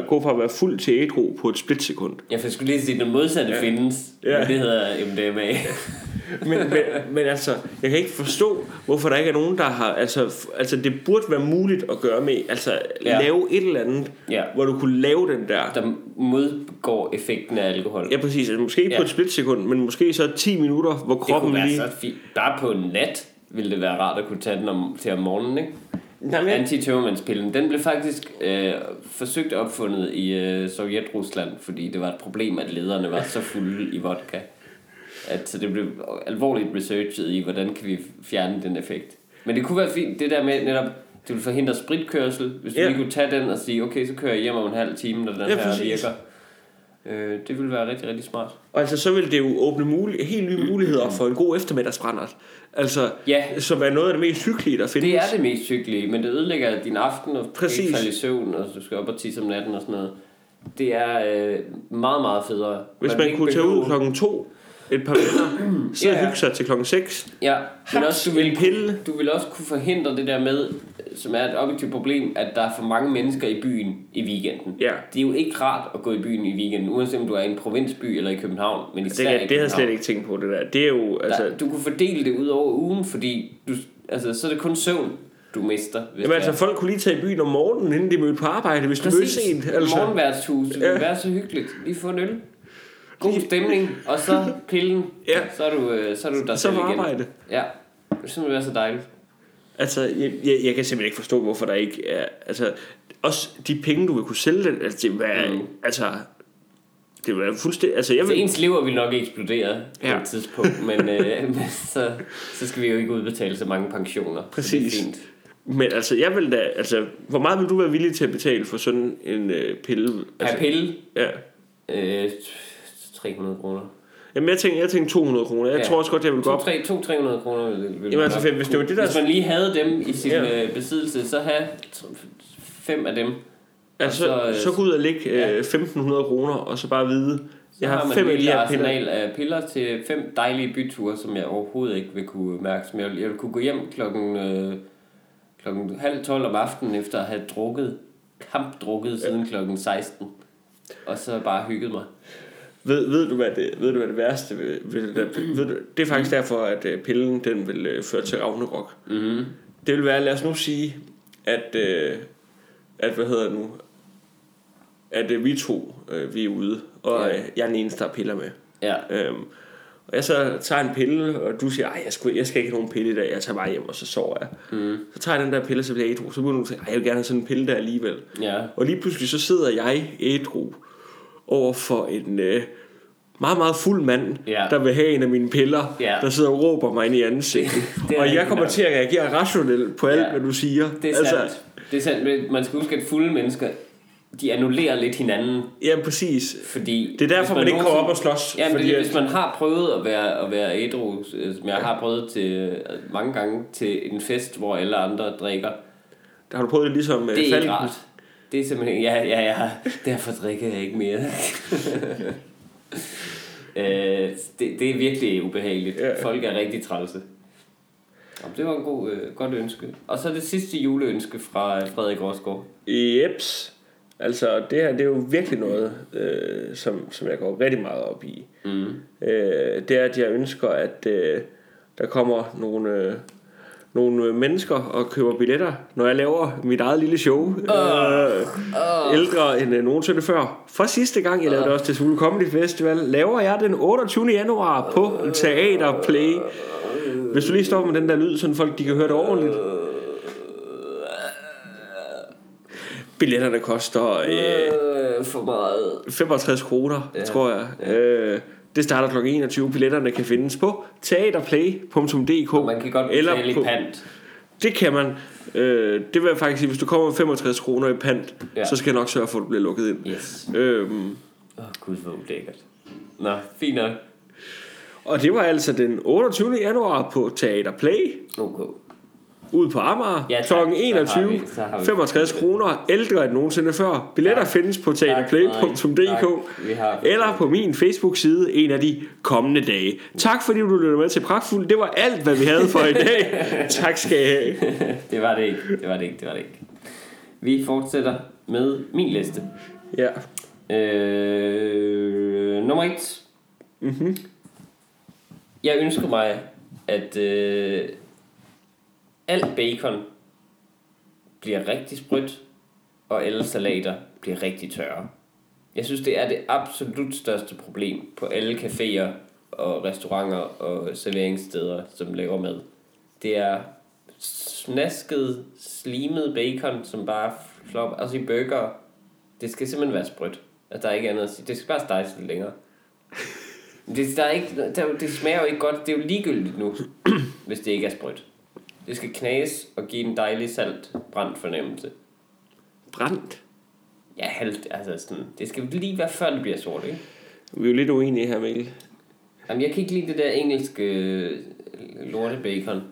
S2: gå fra at være fuld til ædru på et splitsekund.
S1: Jeg skulle lige sige, at den modsatte ja. findes.
S2: Ja.
S1: Men det hedder MDMA.
S2: Men, men, men altså, jeg kan ikke forstå, hvorfor der ikke er nogen, der har... Altså, altså det burde være muligt at gøre med... Altså, ja.
S1: Ja.
S2: lave et eller andet,
S1: Ja.
S2: hvor du kunne lave den der...
S1: der modgår effekten af alkohol.
S2: Ja, præcis. Altså, måske ikke ja. på
S1: Ja.
S2: et splitsekund, men måske så 10 minutter, hvor
S1: det
S2: kroppen
S1: kunne være
S2: lige...
S1: så fint. Bare på en nat ville det være rart at kunne tage den om, til om morgenen, ikke?
S2: Nej, men,
S1: Anti-tømmermandspillen, den blev faktisk øh, forsøgt opfundet i øh, Sovjet-Rusland, fordi det var et problem, at lederne var så fulde i vodka. At, så det blev alvorligt researchet i, hvordan kan vi fjerne den effekt. Men det kunne være fint, det der med netop, Det vil forhindre spritkørsel, hvis du
S2: Ja.
S1: lige kunne tage den og sige, okay, så kører jeg hjem om en halv time, når den
S2: Ja,
S1: her
S2: præcis.
S1: virker. Øh, det ville være rigtig, rigtig smart.
S2: Og altså, så vil det jo åbne mulig, helt nye muligheder for en god eftermiddagsbrændert. Altså,
S1: Ja,
S2: som er noget af det mest hyggelige, der findes.
S1: det er det mest hyggelige, men det ødelægger din aften, og
S2: Præcis.
S1: ikke falde i søvn, og du skal op og tisse om natten og sådan noget. Det er øh, meget, meget federe.
S2: Hvis man
S1: ikke
S2: kunne tage ud klokken to et par venner, så
S1: Ja.
S2: yeah. hygge sig til klokken 6.
S1: Ja, men også, du vil,
S2: pille.
S1: du vil også kunne forhindre det der med, som er et objektivt problem, at der er for mange mennesker i byen i weekenden.
S2: Ja.
S1: Det er jo ikke rart at gå i byen i weekenden, uanset om du er i en provinsby eller i København, men
S2: Det,
S1: især i
S2: det, det havde jeg slet ikke tænkt på, det der. Det er jo, altså...
S1: Der, du kunne fordele det ud over ugen, fordi du, altså, så er det kun søvn, du mister. Hvis
S2: Jamen
S1: det
S2: altså, folk kunne lige tage i byen om morgenen, inden de mødte på arbejde, hvis de mødte sent.
S1: Altså. Morgenværtshus, det
S2: Ja.
S1: vil være så hyggeligt. Lige få en øl. God stemning, og så pillen.
S2: Ja.
S1: Så er du, øh, så er du der
S2: Så
S1: selv
S2: på
S1: igen.
S2: arbejde.
S1: Ja, det jeg være så dejligt.
S2: Altså, jeg, jeg, jeg kan simpelthen ikke forstå, hvorfor der ikke er... Altså, også de penge, du vil kunne sælge den, altså, det være,
S1: Mm.
S2: altså, det være fuldstændig... Altså, jeg
S1: Så
S2: vil,
S1: ens lever vil nok eksplodere på
S2: Ja.
S1: et tidspunkt, men, øh, så, så skal vi jo ikke udbetale så mange pensioner.
S2: Præcis.
S1: Så det er fint.
S2: men altså, jeg vil da... Altså, hvor meget vil du være villig til at betale for sådan en øh, pille?
S1: Per
S2: Altså,
S1: pille,
S2: Ja.
S1: øh, 300 kroner.
S2: Jamen, jeg tænker, jeg tænker 200 kroner. Jeg
S1: Ja.
S2: ja. tror også godt, jeg vil gå op.
S1: 200-300 kroner vil, vil
S2: Jamen, altså,
S1: nok
S2: hvis det var det, der...
S1: Hvis man lige havde dem i sin
S2: Ja.
S1: ja. besiddelse, så have fem af dem.
S2: Altså,
S1: så,
S2: så,
S1: øh,
S2: så gå ud og lægge
S1: ja.
S2: øh, 1500 kroner, og så bare vide,
S1: Så
S2: jeg har
S1: man
S2: fem af de her piller.
S1: af piller til fem dejlige byture, som jeg overhovedet ikke vil kunne mærke. Som jeg, jeg vil kunne gå hjem klokken, øh, klokken halv tolv om aftenen, efter at have drukket, kampdrukket siden klokken 16. Og så bare hygget mig.
S2: Ved, ved, du, hvad det, ved du, hvad det værste vil der, ved du, Det er faktisk derfor, at øh, pillen den vil øh, føre til Ragnarok.
S1: Mm-hmm.
S2: Det vil være, lad os nu sige, at, øh, at hvad hedder det nu, at øh, vi to, øh, vi er ude, og
S1: Ja.
S2: øh, jeg er den eneste, der piller med.
S1: Ja.
S2: Øhm, og jeg så tager en pille, og du siger, ej, jeg skal, jeg skal ikke have nogen pille i dag, jeg tager bare hjem, og så sover jeg.
S1: Mm.
S2: Så tager jeg den der pille, så bliver jeg ædru. Så begynder du at sige, ej, jeg vil gerne have sådan en pille der alligevel.
S1: Ja.
S2: Og lige pludselig så sidder jeg ædru over for en øh, meget, meget fuld mand,
S1: Ja.
S2: der vil have en af mine piller,
S1: Ja.
S2: der sidder og råber mig ind i ansigtet. Og jeg kommer
S1: nok.
S2: til at reagere rationelt på alt,
S1: Ja.
S2: hvad du siger.
S1: Det er sandt. Altså, det er sandt. men Man skal huske, at fulde mennesker, de annullerer lidt hinanden,
S2: Ja, præcis.
S1: fordi...
S2: Det er derfor,
S1: hvis
S2: man, ikke kommer op og slås.
S1: Ja, men
S2: fordi
S1: det,
S2: at-
S1: hvis man har prøvet at være, at være ædru, øh, som jeg har prøvet til øh, mange gange til en fest, hvor alle andre drikker,
S2: Der har du prøvet det ligesom øh,
S1: det er ikke
S2: Falken.
S1: rart. Det er simpelthen, ja, ja, ja, derfor drikker jeg ikke mere. øh, det, det er virkelig ubehageligt.
S2: Ja.
S1: Folk er rigtig trælse. Jamen, det var en god, øh, godt ønske. Og så det sidste juleønske fra Frederik Rosgaard.
S2: Jeps. Altså, det her, det er jo virkelig noget, øh, som, som jeg går rigtig meget op i.
S1: Mm.
S2: Øh, det er, at jeg ønsker, at øh, der kommer nogle, øh, nogle øh, mennesker og køber billetter, når jeg laver mit eget lille show. Uh, uh, ældre end øh, nogensinde før. For sidste gang, jeg lavede det også til Sule Comedy Festival, laver jeg den 28. januar på Teater Play. Hvis du lige står med den der lyd, så folk de kan høre det ordentligt. Billetterne koster øh,
S1: for meget.
S2: 65 kroner,
S1: ja.
S2: tror jeg. Ja. Øh, det starter kl. 21. Billetterne kan findes på teaterplay.dk.
S1: Og man kan godt
S2: eller på,
S1: pant.
S2: Det kan man. Øh, det vil jeg faktisk sige, hvis du kommer med 65 kroner i pant,
S1: ja.
S2: så skal jeg nok sørge for, at du bliver lukket ind.
S1: Yes.
S2: Øhm,
S1: Åh, oh, gud, hvor ulækkert. Nå, fint nok.
S2: og det var altså den 28. januar på Teater Play,
S1: Okay.
S2: Ude på Amager,
S1: Ja,
S2: ja, kl.
S1: Så har
S2: 21.
S1: vi- så har vi-
S2: 65 kroner, ældre end nogensinde før. Billetter
S1: Tak.
S2: findes på teaterplay.dk. Eller på min Facebook-side en af de kommende dage. Tak fordi du lyttede med til Pragtfuld. Det var alt, hvad vi havde for i dag. tak skal I have.
S1: det var det ikke. Det var det ikke. Det var det ikke. Vi fortsætter med min liste.
S2: Ja.
S1: Øh, nummer et.
S2: Mm-hmm.
S1: Jeg ønsker mig, at øh, alt bacon bliver rigtig sprødt, og alle salater bliver rigtig tørre. Jeg synes, det er det absolut største problem på alle caféer og restauranter og serveringssteder, som laver mad. Det er snasket, slimet bacon, som bare flop. Altså i burger, det skal simpelthen være sprødt. At der er ikke andet at sige. Det skal bare steges lidt længere. Det, der er ikke, der, det smager jo ikke godt. Det er jo ligegyldigt nu, hvis det ikke er sprødt. Det skal knages og give en dejlig salt brændt fornemmelse.
S2: Brændt.
S1: Ja, halvt, altså sådan, det skal lige være før det bliver sort, ikke?
S2: Vi er jo lidt uenige her, Mikkel.
S1: Jamen, jeg kan ikke lide det der engelske øh, lortebacon.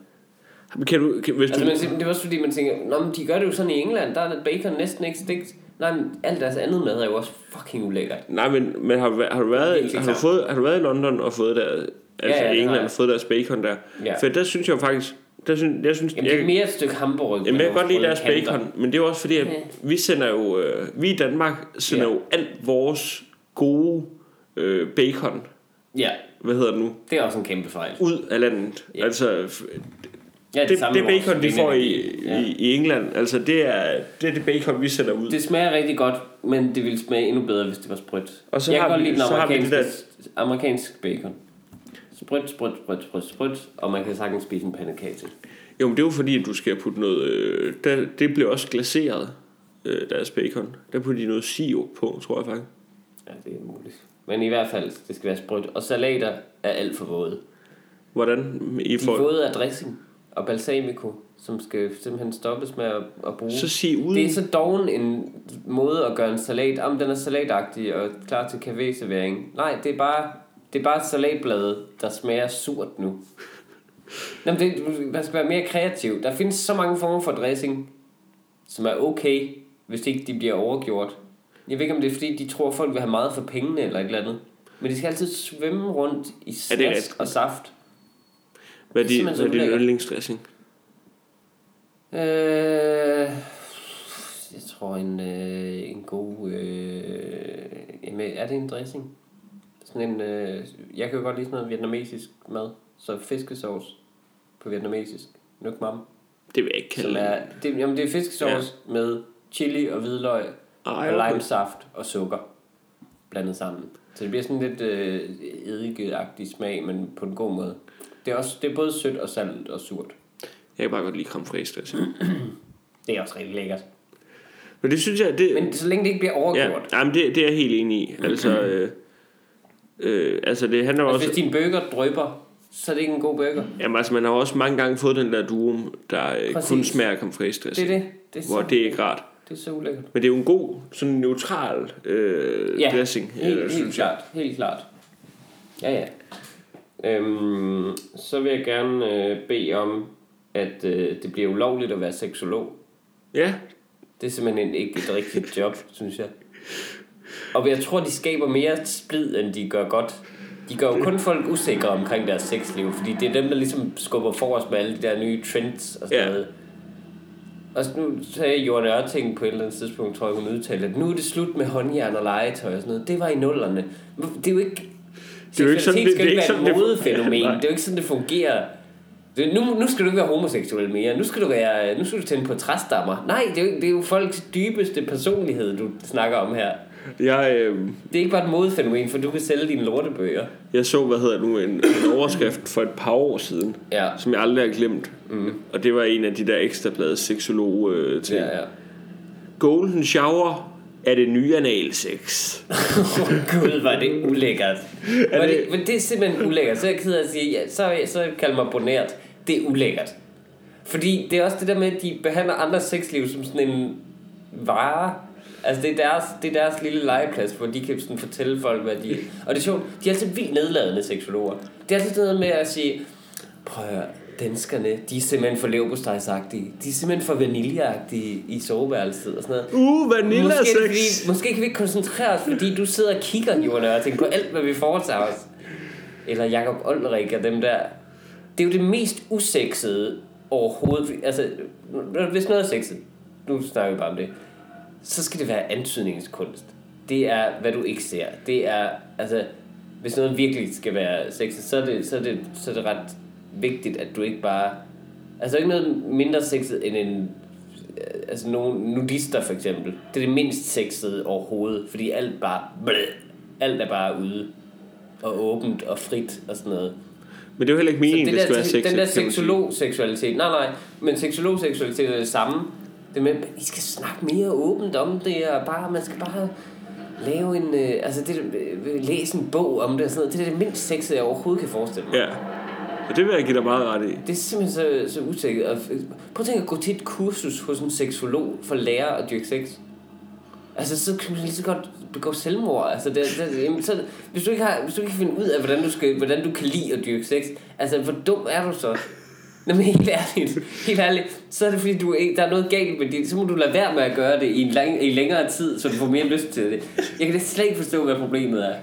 S2: Men Kan du, kan, hvis
S1: Altså,
S2: du,
S1: man, det er også fordi, man tænker, Nå, men de gør det jo sådan i England, der er bacon næsten ikke stegt. Nej, men alt deres andet mad er jo også fucking ulækkert.
S2: nej, men, men har, har, du været, har, du fået, har du været i London og fået der, altså
S1: ja,
S2: ja, i England og fået deres bacon der?
S1: Ja.
S2: For der synes jeg jo faktisk, der synes, jeg synes,
S1: Jamen, det er mere et stykke hamburg.
S2: Jamen, jeg kan godt lide deres
S1: kanter.
S2: bacon, men det er også fordi, at vi sender jo, øh, vi i Danmark sender
S1: Ja.
S2: jo alt vores gode øh, bacon,
S1: Ja,
S2: hvad hedder det nu,
S1: det er også en kæmpe fejl.
S2: ud af landet.
S1: Ja.
S2: Altså,
S1: Ja,
S2: det,
S1: samme
S2: det
S1: vores
S2: bacon, de får i.
S1: Ja.
S2: i, i England, altså det er, det er det bacon, vi sender ud.
S1: Det smager rigtig godt, men det ville smage endnu bedre, hvis det var sprødt.
S2: Og så
S1: jeg
S2: har
S1: kan godt
S2: vi-
S1: lide den
S2: så har vi det
S1: amerikanske, amerikansk bacon. Sprødt, sprødt, sprødt, sprødt, sprødt, og man kan sagtens spise en pandekage til.
S2: Jo, men det er jo fordi, at du skal putte noget, øh, der, det bliver også glaseret, øh, deres bacon. Der putter de noget sirup på, tror jeg faktisk.
S1: Ja, det er muligt. Men i hvert fald, det skal være sprødt. Og salater er alt for våde.
S2: Hvordan I
S1: De er
S2: får...
S1: våde af dressing og balsamico, som skal simpelthen stoppes med at, at bruge.
S2: Så sig ud.
S1: Det er så doven en måde at gøre en salat. Om den er salatagtig og klar til café-servering. Nej, det er bare, det er bare salatblade, der smager surt nu. Jamen, det, man skal være mere kreativ. Der findes så mange former for dressing, som er okay, hvis ikke de bliver overgjort. Jeg ved ikke, om det er fordi, de tror, folk vil have meget for pengene eller et eller andet. Men de skal altid svømme rundt i
S2: rigtigt?
S1: og saft.
S2: Hvad er,
S1: så
S2: hvad er din yndlingsdressing?
S1: Øh, jeg tror en, øh, en god... Øh, jamen, er det en dressing? Sådan en... Øh, jeg kan jo godt lide sådan noget vietnamesisk mad. Så fiskesauce på vietnamesisk. Nuk mam.
S2: Det vil jeg ikke kalde
S1: Som er, det, jamen, det er fiskesauce ja. med chili og hvidløg
S2: Ej,
S1: og limesaft og sukker blandet sammen. Så det bliver sådan lidt øh, eddikeagtig smag, men på en god måde. Det er, også, det er både sødt og salt og surt.
S2: Jeg kan bare godt lide creme fraiche dressing.
S1: Det er også rigtig lækkert.
S2: Men det synes jeg, det...
S1: Men så længe det ikke bliver
S2: ja,
S1: overgjort.
S2: jamen det, det er jeg helt enig i. Altså, øh, øh, altså det handler
S1: Altså,
S2: også...
S1: hvis din burger drøber, så er det ikke en god burger.
S2: Jamen altså, man har også mange gange fået den der duum, der øh,
S1: Præcis.
S2: kun smager creme fraiche
S1: Det er det. Det er,
S2: Hvor
S1: så,
S2: det er ikke rart.
S1: det er så ulækkert.
S2: Men det er jo en god, sådan neutral øh,
S1: Ja,
S2: dressing,
S1: helt,
S2: øh,
S1: helt
S2: synes jeg.
S1: klart. Helt klart. Ja, ja. Øhm, så vil jeg gerne øh, bede om, at øh, det bliver ulovligt at være seksolog.
S2: Ja,
S1: Det er simpelthen ikke et rigtigt job, synes jeg. Og jeg tror, de skaber mere splid, end de gør godt. De gør jo kun folk usikre omkring deres sexliv, fordi det er dem, der ligesom skubber forrest med alle de der nye trends og sådan
S2: Ja.
S1: noget. Og så nu sagde Jorden Ørting på et eller andet tidspunkt, tror jeg, hun udtalte, at nu er det slut med håndjern og legetøj og sådan noget. Det var i nullerne. Det er jo ikke...
S2: Det er jo ikke sådan, det-
S1: skal
S2: det er
S1: ikke
S2: sådan,
S1: et
S2: det-
S1: modefænomen.
S2: Nej.
S1: Det er jo ikke sådan, det fungerer. Det, nu, nu skal du ikke være homoseksuel mere. Nu skal du, være, nu skal du tænde på træstammer. Nej, det er, jo, det er jo folks dybeste personlighed, du snakker om her.
S2: Jeg, øh,
S1: Det er ikke bare et modefænomen, for du kan sælge dine lortebøger.
S2: jeg så, hvad hedder nu, en, en overskrift for et par år siden,
S1: Ja.
S2: som jeg aldrig har glemt. Mm. Og det var en af de der ekstrablade seksolog øh, ting.
S1: Ja, ja.
S2: Golden shower er det nye analsex.
S1: Åh gud, var det ulækkert. Var
S2: det-
S1: det, men det er simpelthen ulækkert. Så er jeg ked af at sige, ja, så, så kald mig bonært. Det er ulækkert. Fordi det er også det der med, at de behandler andres sexliv som sådan en vare. Altså det er deres, det er deres lille legeplads, hvor de kan sådan fortælle folk, hvad de... Og det er sjovt, de er altid vildt nedladende seksologer. Det er altid sådan noget med at sige, prøv at høre, danskerne, de er simpelthen for leverpostejsagtige. De er simpelthen for vaniljeagtige i soveværelset og sådan noget.
S2: Uh, vanilla
S1: Måske, måske kan vi ikke koncentrere os, fordi du sidder og kigger, Johan Ørting, på alt, hvad vi foretager os. Eller Jakob Olrik og dem der. Det er jo det mest usexede overhovedet. Altså, hvis noget er sexet, nu snakker vi bare om det, så skal det være antydningskunst. Det er, hvad du ikke ser. Det er, altså, hvis noget virkelig skal være sexet, så er det, så er det, så er det ret vigtigt, at du ikke bare... Altså, ikke noget mindre sexet end en altså nogle nudister for eksempel. Det er det mindst sexede overhovedet, fordi alt bare blæ, alt er bare ude og åbent og frit og sådan noget.
S2: Men det er jo heller ikke meningen, det,
S1: det
S2: det skal være sexet.
S1: den der seksolog-seksualitet, nej nej, men seksolog-seksualitet er det samme. Det med, I skal snakke mere åbent om det, og bare, man skal bare lave en, øh, altså det, øh, læse en bog om det og sådan noget. Det er det mindst sexede, jeg overhovedet kan forestille mig.
S2: Ja. Og det vil jeg give dig meget ret i.
S1: Det er simpelthen så, så usikkert. Og, øh, Prøv at tænke at gå til et kursus hos en seksolog for at lære at dyrke sex. Altså, så kan du lige så godt begå selvmord. Altså, det, det, jamen, så, hvis, du ikke har, hvis du ikke kan finde ud af, hvordan du, skal, hvordan du kan lide at dyrke sex, altså, hvor dum er du så? Nå, men helt ærligt, helt ærligt, så er det fordi, du, der er noget galt med det. Så må du lade være med at gøre det i en, lang, i længere tid, så du får mere lyst til det. Jeg kan slet ikke forstå, hvad problemet er.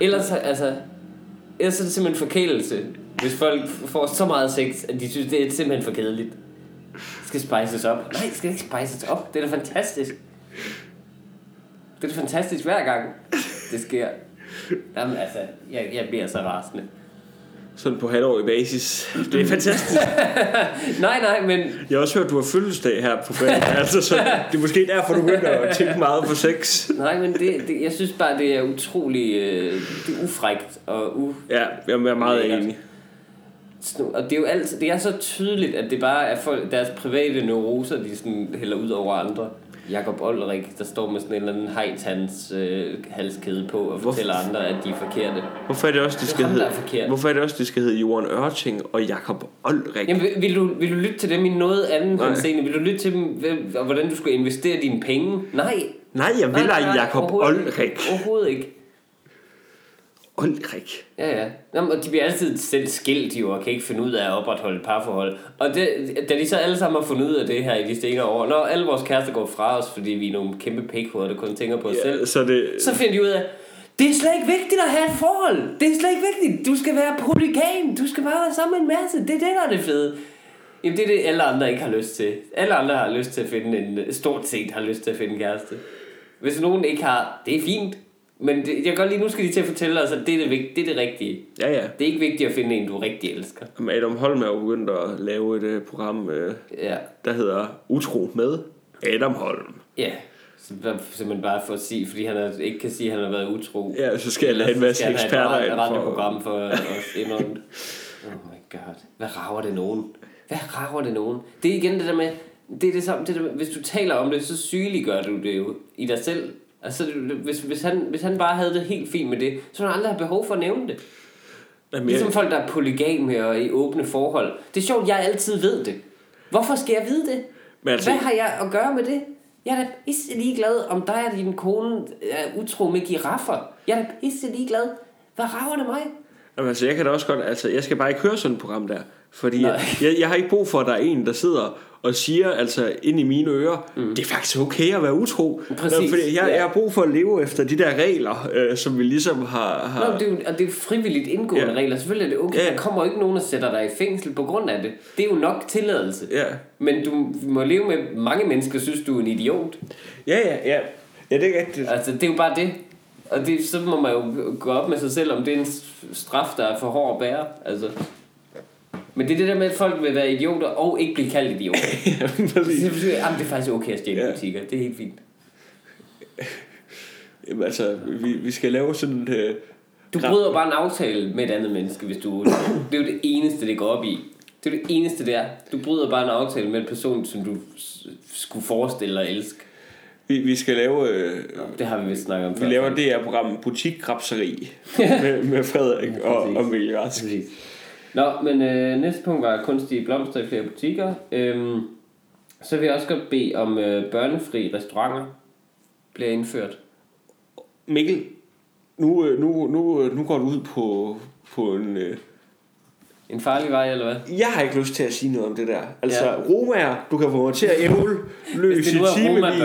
S1: Ellers, altså, ellers er det simpelthen forkælelse, hvis folk får så meget sex, at de synes, det er simpelthen for kedeligt. Det skal spices op. Nej, det skal ikke spices op. Det er da fantastisk. Det er da fantastisk hver gang, det sker. Jamen altså, jeg, jeg bliver så rasende.
S2: Sådan på halvårig basis. Det er fantastisk.
S1: Nej, nej, men
S2: Jeg har også hørt, at du har fødselsdag her på fredag. altså, så det er måske derfor, du begynder at tænke meget på sex.
S1: Nej, men det, det, jeg synes bare, det er utrolig øh, det er ufrægt og u...
S2: Ja, jeg er meget
S1: Lækkert.
S2: enig.
S1: Og det er jo altid, det er så tydeligt, at det bare er folk, deres private neuroser, de sådan hælder ud over andre. Jakob Olrik, der står med sådan en eller anden hejtans øh, halskæde på og fortæller andre, at de er forkerte.
S2: Hvorfor er det også,
S1: er
S2: skal
S1: ham, der
S2: hedde,
S1: er forkert.
S2: hvorfor er det også, det skal hedde Johan Ørting og Jakob Olrik?
S1: Jamen, vil, vil, du, vil du lytte til dem i noget andet
S2: Nej.
S1: henseende? Vil du lytte til dem, hvem- og hvordan du skulle investere dine penge? Nej.
S2: Nej, jeg vil
S1: nej,
S2: Jakob
S1: overhovedet ikke.
S2: Olrik.
S1: Overhovedet ikke.
S2: Olrik.
S1: Ja, ja. Jamen, og de bliver altid selv skilt jo, og kan ikke finde ud af at opretholde et parforhold. Og det, da de så alle sammen har fundet ud af det her i de senere år, når alle vores kærester går fra os, fordi vi er nogle kæmpe pikhoveder, der kun tænker på os ja. selv,
S2: så det,
S1: så finder de ud af, det er slet ikke vigtigt at have et forhold. Det er slet ikke vigtigt. Du skal være polygam. Du skal bare være sammen med en masse. Det er det, der er det fede. Jamen, det er det, alle andre ikke har lyst til. Alle andre har lyst til at finde en... Stort set har lyst til at finde en kæreste. Hvis nogen ikke har, det er fint. Men det, jeg kan godt lige, nu skal de til at fortælle os, at det er det, vigt- det, er det rigtige.
S2: ja, ja.
S1: Det er ikke vigtigt at finde en, du rigtig elsker.
S2: Jamen, Adam Holm er jo begyndt at lave et øh, program, øh,
S1: Ja.
S2: der hedder Utro med Adam Holm.
S1: Ja. Simpelthen bare for at sige, fordi han er, ikke kan sige, at han har været utro.
S2: Ja, så skal jeg lade en masse eksperter ind for...
S1: program for os indrømme. Oh my god. Hvad rager det nogen? Hvad rager det nogen? Det er igen det der med, det er det samme, det der med, hvis du taler om det, så sygeliggør du det jo i dig selv. Altså, hvis, hvis, han, hvis han bare havde det helt fint med det, så ville han aldrig have behov for at nævne det.
S2: Jamen,
S1: Ligesom
S2: jeg,
S1: folk, der er polygame og i åbne forhold. Det er sjovt, jeg altid ved det. Hvorfor skal jeg vide det?
S2: Men altså-
S1: Hvad har jeg at gøre med det? Jeg er da pisse ligeglad, om dig og din kone er utro med giraffer. Jeg er da pisse ligeglad. Hvad rager det mig?
S2: jamen, altså, jeg kan da også godt... Altså, jeg skal bare ikke høre sådan et program der. Fordi jeg, jeg, jeg har ikke brug for, at der er en, der sidder og siger altså ind i mine ører, mm. det er faktisk okay at være utro.
S1: Præcis,
S2: Fordi jeg,
S1: ja.
S2: jeg har brug for at leve efter de der regler, øh, som vi ligesom har... har
S1: Nå, det er jo, og det er jo frivilligt indgående
S2: Ja.
S1: regler. Selvfølgelig er det okay.
S2: Ja.
S1: Der kommer jo ikke nogen, der sætter dig i fængsel på grund af det. Det er jo nok tilladelse.
S2: Ja.
S1: Men du må leve med, mange mennesker synes, du er en idiot.
S2: Ja, ja, ja. Ja, det er rigtigt.
S1: Altså, det er jo bare det. Og det, så må man jo gå op med sig selv, om det er en straf, der er for hård at bære. Altså. Men det er det der med, at folk vil være idioter og ikke blive kaldt idioter.
S2: Præcis.
S1: det, betyder, jamen, det er faktisk okay at stjæle
S2: Ja.
S1: ja. butikker. Det er helt fint.
S2: Jamen, altså, vi, vi skal lave sådan... Øh,
S1: Du bryder bare en aftale med et andet menneske, hvis du... Det er jo det eneste, det går op i. Det er det eneste, det er. Du bryder bare en aftale med en person, som du skulle forestille dig at elske.
S2: vi, vi skal lave... Øh,
S1: Det har vi vist snakket om
S2: vi
S1: før.
S2: laver det her program Butikkrapseri med, med Frederik og,
S1: Præcis.
S2: og Mikkel Rask.
S1: Præcis. Nå, men øh, næste punkt var kunstige blomster i flere butikker. Øhm, så vil jeg også godt bede om øh, børnefri restauranter bliver indført.
S2: Mikkel, nu, øh, nu, nu, øh, nu går du ud på, på en... Øh,
S1: En farlig vej, eller hvad?
S2: jeg har ikke lyst til at sige noget om det der. Altså,
S1: Ja.
S2: romaer, du kan få mig til at ævle løs i timevis.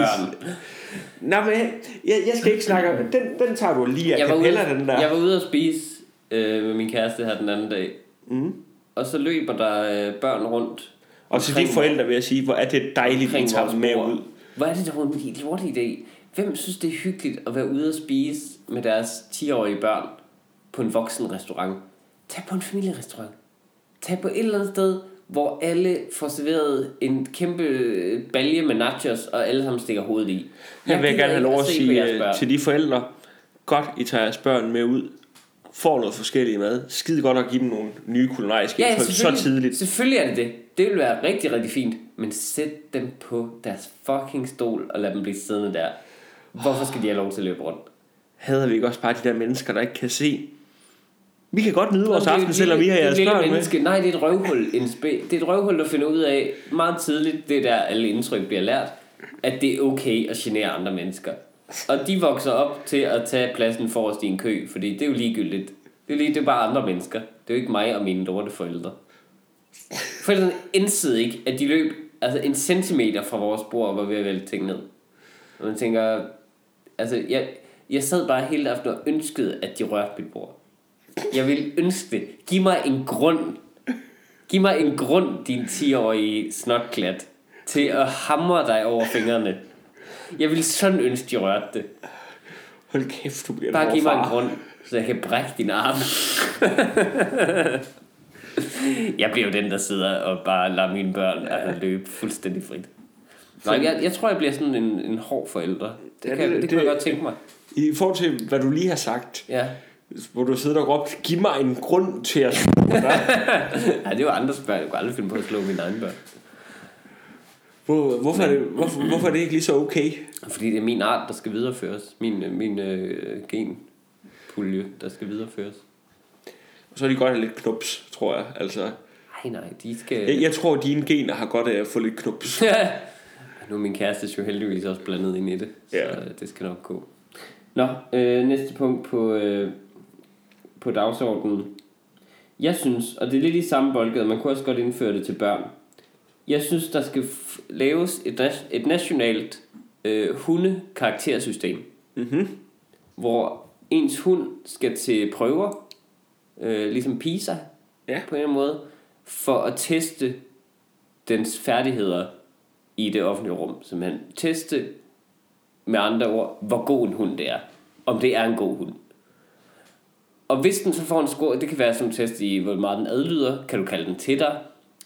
S2: Nej, men jeg, jeg skal ikke snakke om... Den, den tager du lige af
S1: Jeg ude,
S2: kapella, den der.
S1: jeg var ude at spise øh, med min kæreste her den anden dag.
S2: Mm.
S1: Og så løber der øh, børn rundt.
S2: Og til de forældre vil jeg sige, hvor er det dejligt, at I tager med ud.
S1: Hvor er det dog en lortig idé? Hvem synes, det er hyggeligt at være ude og spise med deres 10-årige børn på en voksen restaurant? Tag på en familierestaurant. Tag på et eller andet sted, hvor alle får serveret en kæmpe øh, balje med nachos, og alle sammen stikker hovedet i.
S2: Jeg vil
S1: gider
S2: gerne have lov at sige øh, til de forældre, godt I tager jeres børn med ud, får noget forskellige mad. Skide godt at give dem nogle nye kulinariske
S1: Ja,
S2: indtryk så tidligt.
S1: selvfølgelig er det det. Det vil være rigtig, rigtig fint. Men sæt dem på deres fucking stol og lad dem blive siddende der. Hvorfor skal de have lov til at løbe rundt?
S2: Hader vi ikke også bare de der mennesker, der ikke kan se, Vi kan godt nyde vores aften, selvom vi har
S1: er
S2: jeres børn med.
S1: menneske. Nej, det er et røvhul. En spæ- det er et røvhul, der finder ud af meget tidligt, det er der alle indtryk bliver lært, at det er okay at genere andre mennesker. Og de vokser op til at tage pladsen forrest i en kø, fordi det er jo ligegyldigt. Det er, lige, det er bare andre mennesker. Det er jo ikke mig og mine lorte forældre. Forældrene indsede ikke, at de løb altså en centimeter fra vores bord og var ved at vælte ting ned. Og man tænker, altså jeg, jeg sad bare hele aftenen og ønskede, at de rørte mit bord. Jeg vil ønske det. Giv mig en grund. Giv mig en grund, din 10-årige snotklat, til at hamre dig over fingrene. Jeg vil sådan ønske, de rørte det.
S2: Hold kæft, du bliver
S1: Bare giv mig en grund, så jeg kan brække din arm. jeg bliver jo den, der sidder og bare lader mine børn altså, løbe fuldstændig frit. Nej, jeg, jeg tror, jeg bliver sådan en, en hård forælder. Det,
S2: Ja,
S1: kan, det,
S2: det-
S1: det, kan jeg godt tænke mig.
S2: I forhold til, hvad du lige har sagt,
S1: Ja.
S2: hvor du sidder og råbt, giv mig en grund til at slå dig.
S1: ja, det er jo andres børn. Jeg kunne aldrig finde på at slå mine egne børn.
S2: Hvor, hvorfor, er det, hvorfor, hvorfor er det ikke lige så okay?
S1: Fordi det er min art, der skal videreføres. Min, øh, min øh, genpulje, der skal videreføres.
S2: Så er de godt have lidt knups, tror jeg. Altså,
S1: Nej, nej, de skal...
S2: jeg, jeg tror, at dine gener har godt af at få lidt knups.
S1: nu er min kæreste jo heldigvis også blandet ind i det, så
S2: Ja.
S1: det skal nok gå. Nå, øh, næste punkt på, øh, på dagsordenen. Jeg synes, og det er lidt i samme boldgade, man kunne også godt indføre det til børn. Jeg synes, der skal laves et, et nationalt øh, hundekaraktersystem,
S2: Mm-hmm.
S1: hvor ens hund skal til prøver, øh, ligesom PISA,
S2: Ja.
S1: på en eller anden måde, for at teste dens færdigheder i det offentlige rum. Simpelthen teste med andre ord, hvor god en hund det er. Om det er en god hund. Og hvis den så får en score, det kan være som test i, hvor meget den adlyder, kan du kalde den til dig,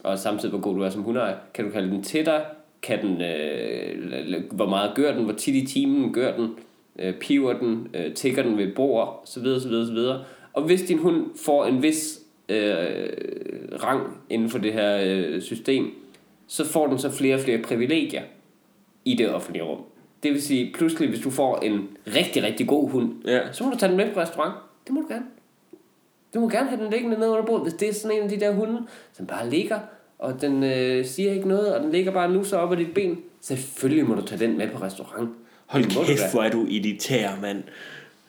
S1: og samtidig hvor god du er som hundeejer, kan du kalde den til dig, kan den, øh, hvor meget gør den, hvor tit i timen gør den, øh, piver den, øh, tigger den ved bord, så videre, så videre, så videre. Og hvis din hund får en vis øh, rang inden for det her øh, system, så får den så flere og flere privilegier i det offentlige rum. Det vil sige, pludselig hvis du får en rigtig, rigtig god hund,
S2: Ja.
S1: så må du tage den med på restaurant. Det må du gerne. Du må gerne have den liggende nede under bordet, hvis det er sådan en af de der hunde, som bare ligger, og den øh, siger ikke noget, og den ligger bare nu så op ad dit ben. Selvfølgelig må du tage den med på restaurant.
S2: Hold
S1: du
S2: kæft, hvor er du elitær, mand.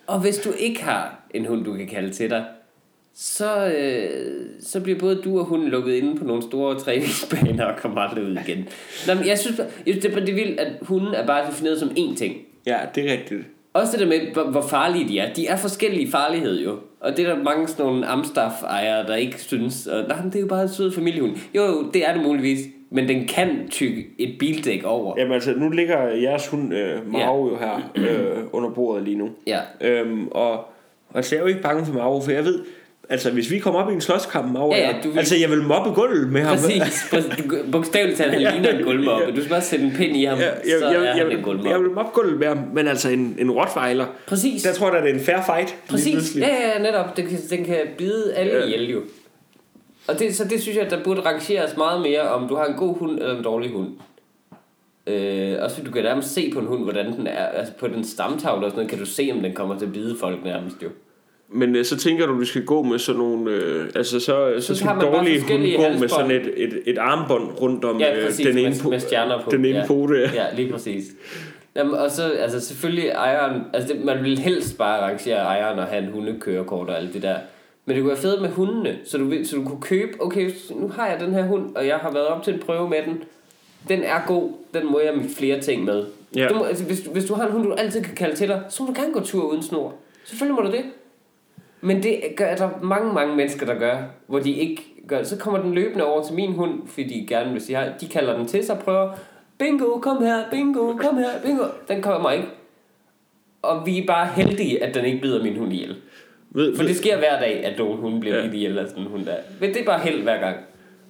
S1: Og hvis du ikke har en hund, du kan kalde til dig, så, øh, så bliver både du og hunden lukket inde på nogle store træningsbaner og kommer aldrig ud igen. Nå, men jeg synes, jeg synes det, er- det er vildt, at hunden er bare defineret som én ting.
S2: Ja, det er rigtigt.
S1: Også det der med, hvor, hvor farlige de er. De er forskellige farlighed jo. Og det er der mange sådan nogle Amstaff-ejere, der ikke synes, og, nej, det er jo bare en sød familiehund. Jo, jo, det er det muligvis. Men den kan tykke et bildæk over.
S2: Jamen altså, nu ligger jeres hund øh, Maro jo her øh, under bordet lige nu.
S1: Ja.
S2: Øhm, og, og altså, jeg er jo ikke bange for Maro, for jeg ved, altså hvis vi kommer op i en slåskamp, Maro,
S1: Ja, ja, du vil-
S2: altså jeg vil mobbe gulvet med ham.
S1: Præcis. Bogstaveligt talt, han
S2: Ja.
S1: ligner en gulvmoppe. Du skal bare sætte en pind i ham,
S2: Ja, jeg,
S1: så
S2: jeg,
S1: er
S2: jeg,
S1: han en
S2: jeg, vil mobbe gulvet med ham, men altså en, en rottweiler,
S1: Præcis.
S2: der tror jeg, det er en fair fight.
S1: Præcis. Ja, ja, netop. Den kan, den kan bide alle
S2: Ja.
S1: ihjel jo. Og det, så det synes jeg, der burde rangeres meget mere, om du har en god hund eller en dårlig hund. Øh, også du kan nærmest se på en hund, hvordan den er. Altså på den stamtavle og sådan noget, kan du se, om den kommer til at bide folk nærmest jo.
S2: Men øh, så tænker du, du skal gå med sådan nogle... Øh, altså så, så,
S1: Så
S2: skal dårlige hunde gå med
S1: halsbånd.
S2: sådan et, et, et armbånd rundt om
S1: Ja,
S2: øh,
S1: præcis,
S2: den
S1: med,
S2: ene, po-
S1: med stjerner på.
S2: den ene
S1: ja.
S2: pote.
S1: Ja, lige præcis. Jamen, og så, altså selvfølgelig ejeren, altså det, man vil helst bare arrangere ejeren og have en hundekørekort og alt det der. Men det kunne være fedt med hundene, så du, så du kunne købe, okay, nu har jeg den her hund, og jeg har været op til en prøve med den. Den er god, den må jeg med flere ting med.
S2: Ja.
S1: Du må, altså, hvis, du- hvis du har en hund, du altid kan kalde til dig, så må du gerne gå tur uden snor. Selvfølgelig må du det. Men det gør der mange, mange mennesker, der gør, hvor de ikke gør det. Så kommer den løbende over til min hund, fordi de gerne vil sige hej. De kalder den til sig, prøver, bingo, kom her, bingo, kom her, bingo. Den kommer ikke. Og vi er bare heldige, at den ikke bider min hund ihjel.
S2: Ved,
S1: For det sker hver dag, at nogen hund bliver
S2: Ja.
S1: bidt ihjel af sådan en hund der. Men det er bare held hver gang.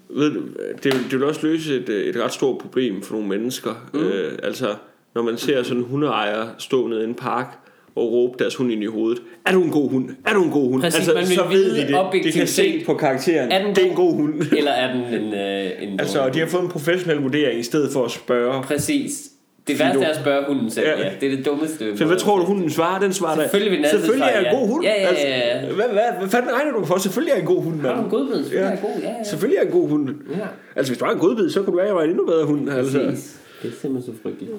S2: ved, du, det, det vil også løse et, øh, et ret stort problem for nogle mennesker. Mm. Øh, altså, når man ser sådan en hundeejer stå nede i en park og råbe deres hund ind i hovedet. Er du en god hund? Er du en god hund?
S1: Præcis,
S2: altså,
S1: man
S2: så ved de det. De kan se på karakteren.
S1: er den
S2: det er en
S1: god?
S2: hund.
S1: Eller er den en, øh, en
S2: altså,
S1: dårlig
S2: de har fået en professionel vurdering i stedet for at spørge.
S1: Præcis. Det værste er at spørge hunden selv.
S2: Ja.
S1: Ja. Det er det dummeste.
S2: Så hvad tror du, hunden svarer? Den svarer
S1: Selvfølgelig vil den altid
S2: Selvfølgelig er jeg en god hund.
S1: Ja, ja, ja.
S2: Altså, hvad, hvad, hvad fanden regner du for? Selvfølgelig er jeg en god hund,
S1: Har du en
S2: mand.
S1: godbid? Selvfølgelig
S2: Ja.
S1: er jeg god. Ja, ja.
S2: Selvfølgelig er jeg en god hund.
S1: ja.
S2: Altså, hvis du har en godbid, så kunne du være, en endnu bedre hund. Altså.
S1: Præcis. Det er simpelthen så frygteligt.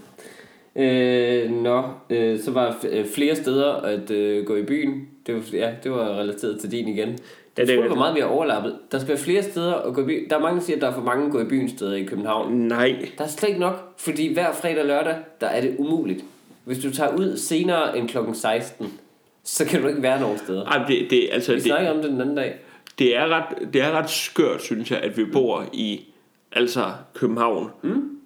S1: Øh, nå, øh, så var øh, flere steder at øh, gå i byen. Det var, ja, det var relateret til din igen.
S2: Det
S1: det
S2: er
S1: er hvor meget vi har overlappet. Der skal være flere steder at gå i byen. Der er mange, der siger, at der er for mange gå i byen steder i København.
S2: Nej.
S1: Der er slet ikke nok, fordi hver fredag og lørdag, der er det umuligt. Hvis du tager ud senere end klokken 16, så kan du ikke være nogen steder.
S2: Ej, det, det, altså,
S1: Vi
S2: det,
S1: snakker om det den anden dag.
S2: det, er ret, det er ret skørt, synes jeg, at vi bor i altså København. Mm.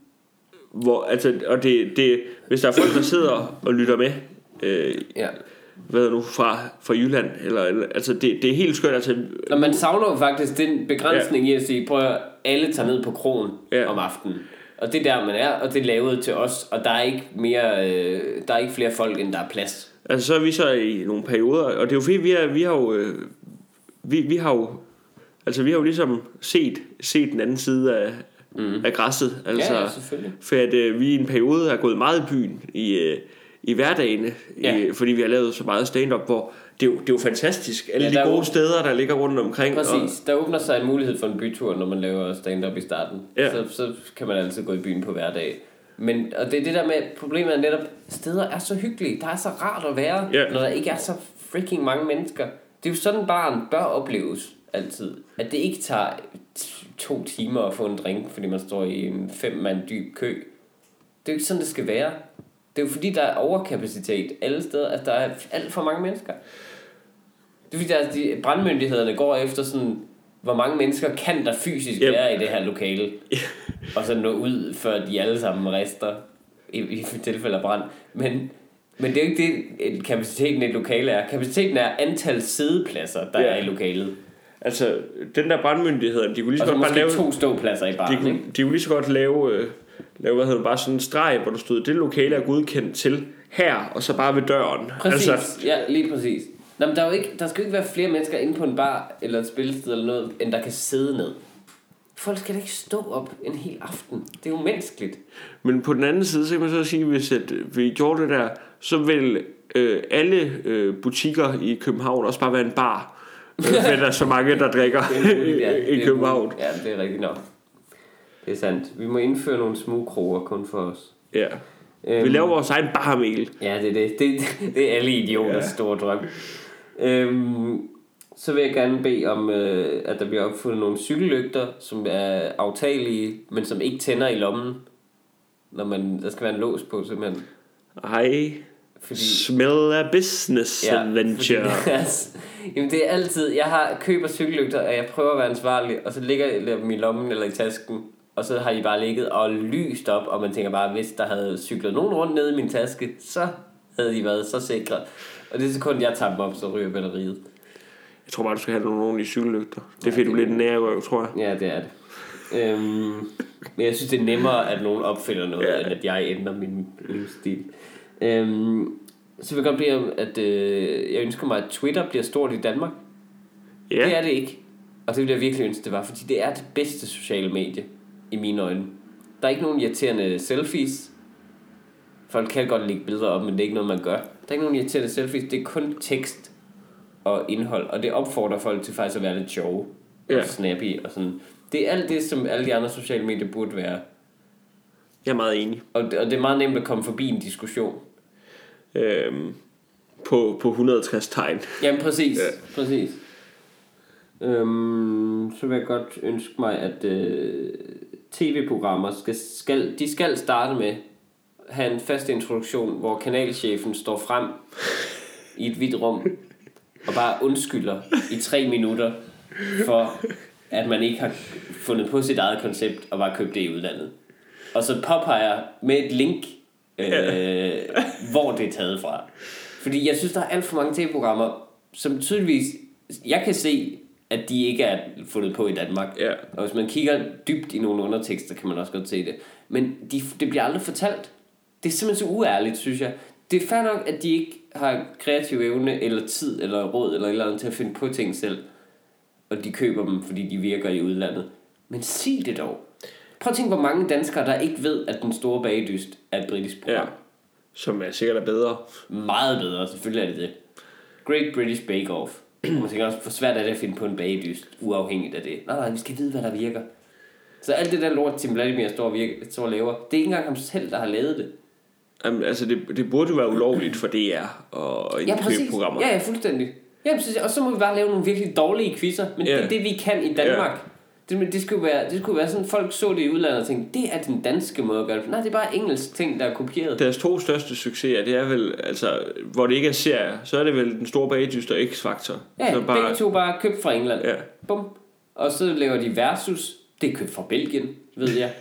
S2: Hvor, altså, og det, det, hvis der er folk, der sidder og lytter med, øh,
S1: Ja.
S2: hvad nu, fra, fra Jylland, eller, eller altså, det, det er helt skørt, altså,
S1: Når man savner faktisk den begrænsning ja. i at sige, prøv at alle tager ned på krogen
S2: ja.
S1: om aftenen. Og det er der, man er, og det er lavet til os, og der er ikke, mere, øh, der er ikke flere folk, end der er plads.
S2: Altså så er vi så i nogle perioder, og det er jo fordi, vi, er, vi har jo, øh, vi, vi har jo, altså vi har jo ligesom set, set den anden side af, mm. af græsset, altså,
S1: ja, ja, selvfølgelig.
S2: for at øh, vi i en periode har gået meget i byen i, øh, i hverdagene,
S1: Ja.
S2: i, fordi vi har lavet så meget stand-up, hvor det er jo, det er jo fantastisk, alle
S1: Ja,
S2: de gode
S1: jo-
S2: steder, der ligger rundt omkring. Og,
S1: Præcis. Der åbner sig en mulighed for en bytur, når man laver stand-up i starten.
S2: Ja.
S1: Så, så kan man altid gå i byen på hverdag. Men, og det er det der med, problemet er netop, steder er så hyggelige. Der er så rart at være,
S2: Ja.
S1: når der ikke er så freaking mange mennesker. Det er jo sådan, barn bør opleves altid. At det ikke tager to timer at få en drink, fordi man står i en fem mand dyb kø. Det er jo ikke sådan, det skal være. Det er jo fordi, der er overkapacitet alle steder. At der er alt for mange mennesker. Det er fordi, der er, de, brandmyndighederne går efter sådan, hvor mange mennesker kan der fysisk
S2: Yep.
S1: være i det her lokale. og så nå ud, før de alle sammen rester i, i tilfælde af brand. Men, men det er jo ikke det, kapaciteten i et lokale er. Kapaciteten er antal sædepladser, der
S2: Ja.
S1: er i lokalet.
S2: Altså, den der brandmyndighed, de kunne lige så godt bare lave...
S1: to ståpladser i
S2: De
S1: baren,
S2: kunne,
S1: ikke?
S2: de kunne lige så godt lave, øh, lave hvad hedder det, bare sådan en streg, hvor der stod, det lokale er godkendt til her, og så bare ved døren.
S1: Præcis,
S2: altså,
S1: ja, lige præcis. Nå, men der, er jo ikke, der skal jo ikke være flere mennesker inde på en bar eller et spillested eller noget, end der kan sidde ned. Folk skal da ikke stå op en hel aften. Det er jo menneskeligt.
S2: men på den anden side, så kan man så sige, hvis at vi gjorde det der, så vil øh, alle øh, butikker i København også bare være en bar. Men der er så mange, der drikker
S1: er ja.
S2: i København.
S1: Ja, det er rigtigt nok. Det er sandt. Vi må indføre nogle smugkroger kun for os.
S2: Ja. Vi
S1: Øhm,
S2: laver vores egen barmel.
S1: Ja, det er det. Det, det er alle idioters
S2: ja.
S1: store drøm. Øhm, så vil jeg gerne bede om, øh, at der bliver opfundet nogle cykellygter, som er aftagelige, men som ikke tænder i lommen. Når man, der skal være en lås på, simpelthen.
S2: Ej,
S1: Fordi,
S2: smell a business
S1: ja,
S2: adventure.
S1: Fordi, altså, jamen det er altid, jeg har køber cykellygter, og jeg prøver at være ansvarlig, og så ligger jeg dem i lommen eller i tasken, og så har de bare ligget og lyst op, og man tænker bare, hvis der havde cyklet nogen rundt nede i min taske, så havde de været så sikre. Og det sekund, jeg tager dem op, så ryger batteriet.
S2: Jeg tror bare, du skal have nogle ordentlige cykellygter. Det er fordi, du bliver lidt nærrøv, tror jeg.
S1: Ja, det er det. Øhm, men jeg synes, det er nemmere, at nogen opfinder noget,
S2: Ja.
S1: ja. end at jeg ændrer min livsstil. Øhm, så vil jeg godt om, at øh, jeg ønsker mig, at Twitter bliver stort i Danmark.
S2: Ja.
S1: Det er det ikke. Og det vil jeg virkelig ønske, det var, fordi det er det bedste sociale medie, i mine øjne. Der er ikke nogen irriterende selfies. Folk kan godt lægge billeder op, men det er ikke noget, man gør. Der er ikke nogen irriterende selfies, det er kun tekst og indhold, og det opfordrer folk til faktisk at være lidt sjove
S2: Ja.
S1: og snappy og sådan. Det er alt det, som alle de andre sociale medier burde være.
S2: Jeg er meget enig.
S1: Og det, og det er meget nemt at komme forbi en diskussion.
S2: Øhm, på, på 160 tegn.
S1: Jamen præcis,
S2: Ja.
S1: præcis. Øhm, så vil jeg godt ønske mig, at øh, tv-programmer skal, skal, de skal starte med have en fast introduktion, hvor kanalchefen står frem i et hvidt rum og bare undskylder i tre minutter for, at man ikke har fundet på sit eget koncept og bare købt det i udlandet. Og så påpeger med et link, øh, hvor det er taget fra. Fordi jeg synes, der er alt for mange tv-programmer, som tydeligvis... Jeg kan se, at de ikke er fundet på i Danmark.
S2: Ja.
S1: Og hvis man kigger dybt i nogle undertekster, kan man også godt se det. Men de, det bliver aldrig fortalt. Det er simpelthen så uærligt, synes jeg. Det er fair nok, at de ikke har kreativ evne, eller tid, eller råd, eller et eller andet til at finde på ting selv. Og de køber dem, fordi de virker i udlandet. Men sig det dog. Prøv at tænke, hvor mange danskere, der ikke ved, at den store bagedyst er et britisk program.
S2: Ja. Som er sikkert er bedre.
S1: Meget bedre, selvfølgelig er det det. Great British Bake Off. Man tænker også, hvor svært er det at finde på en bagedyst, uafhængigt af det. Nej, nej, vi skal vide, hvad der virker. Så alt det der lort, Tim Vladimir står og, virker, står og laver, det er ikke engang ham selv, der har lavet det.
S2: Jamen, altså, det, det burde jo være ulovligt for DR og
S1: Ja, præcis.
S2: programmer.
S1: Ja, ja, fuldstændig. Ja, præcis. Og så må vi bare lave nogle virkelig dårlige quizzer. Men
S2: Ja.
S1: det er det, vi kan i Danmark. Det, men det, skulle være, det skulle være sådan, folk så det i udlandet og tænkte, det er den danske måde at gøre det. Nej, det er bare engelsk ting, der er kopieret.
S2: Deres to største succeser, det er vel, altså, hvor det ikke er serier, så er det vel den store bagedyst og X-Factor.
S1: Ja,
S2: så
S1: bare... begge to bare købt fra England.
S2: Ja.
S1: Bum. Og så laver de Versus. Det er købt fra Belgien, ved jeg.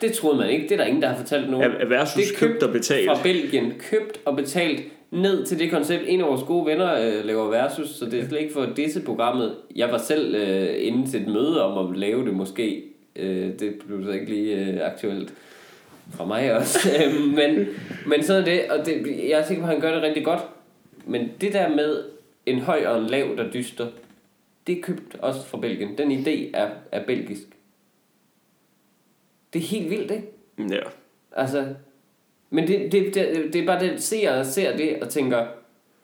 S1: Det troede man ikke. Det er der ingen, der har fortalt nogen.
S2: Er Versus
S1: det er
S2: købt og betalt?
S1: Fra Belgien. Købt og betalt ned til det koncept. En af vores gode venner øh, laver Versus, så det er slet ikke for disse programmet. Jeg var selv øh, inde til et møde om at lave det måske. Øh, det blev så ikke lige øh, aktuelt fra mig også. Øh, men, men sådan er det, og det, jeg er sikker på, at han gør det rigtig godt. Men det der med en høj og en lav, der dyster, det er købt også fra Belgien. Den idé er, er belgisk. Det er helt vildt, ikke?
S2: Ja.
S1: Altså, men det, det, det, det er bare det, ser og ser det og tænker,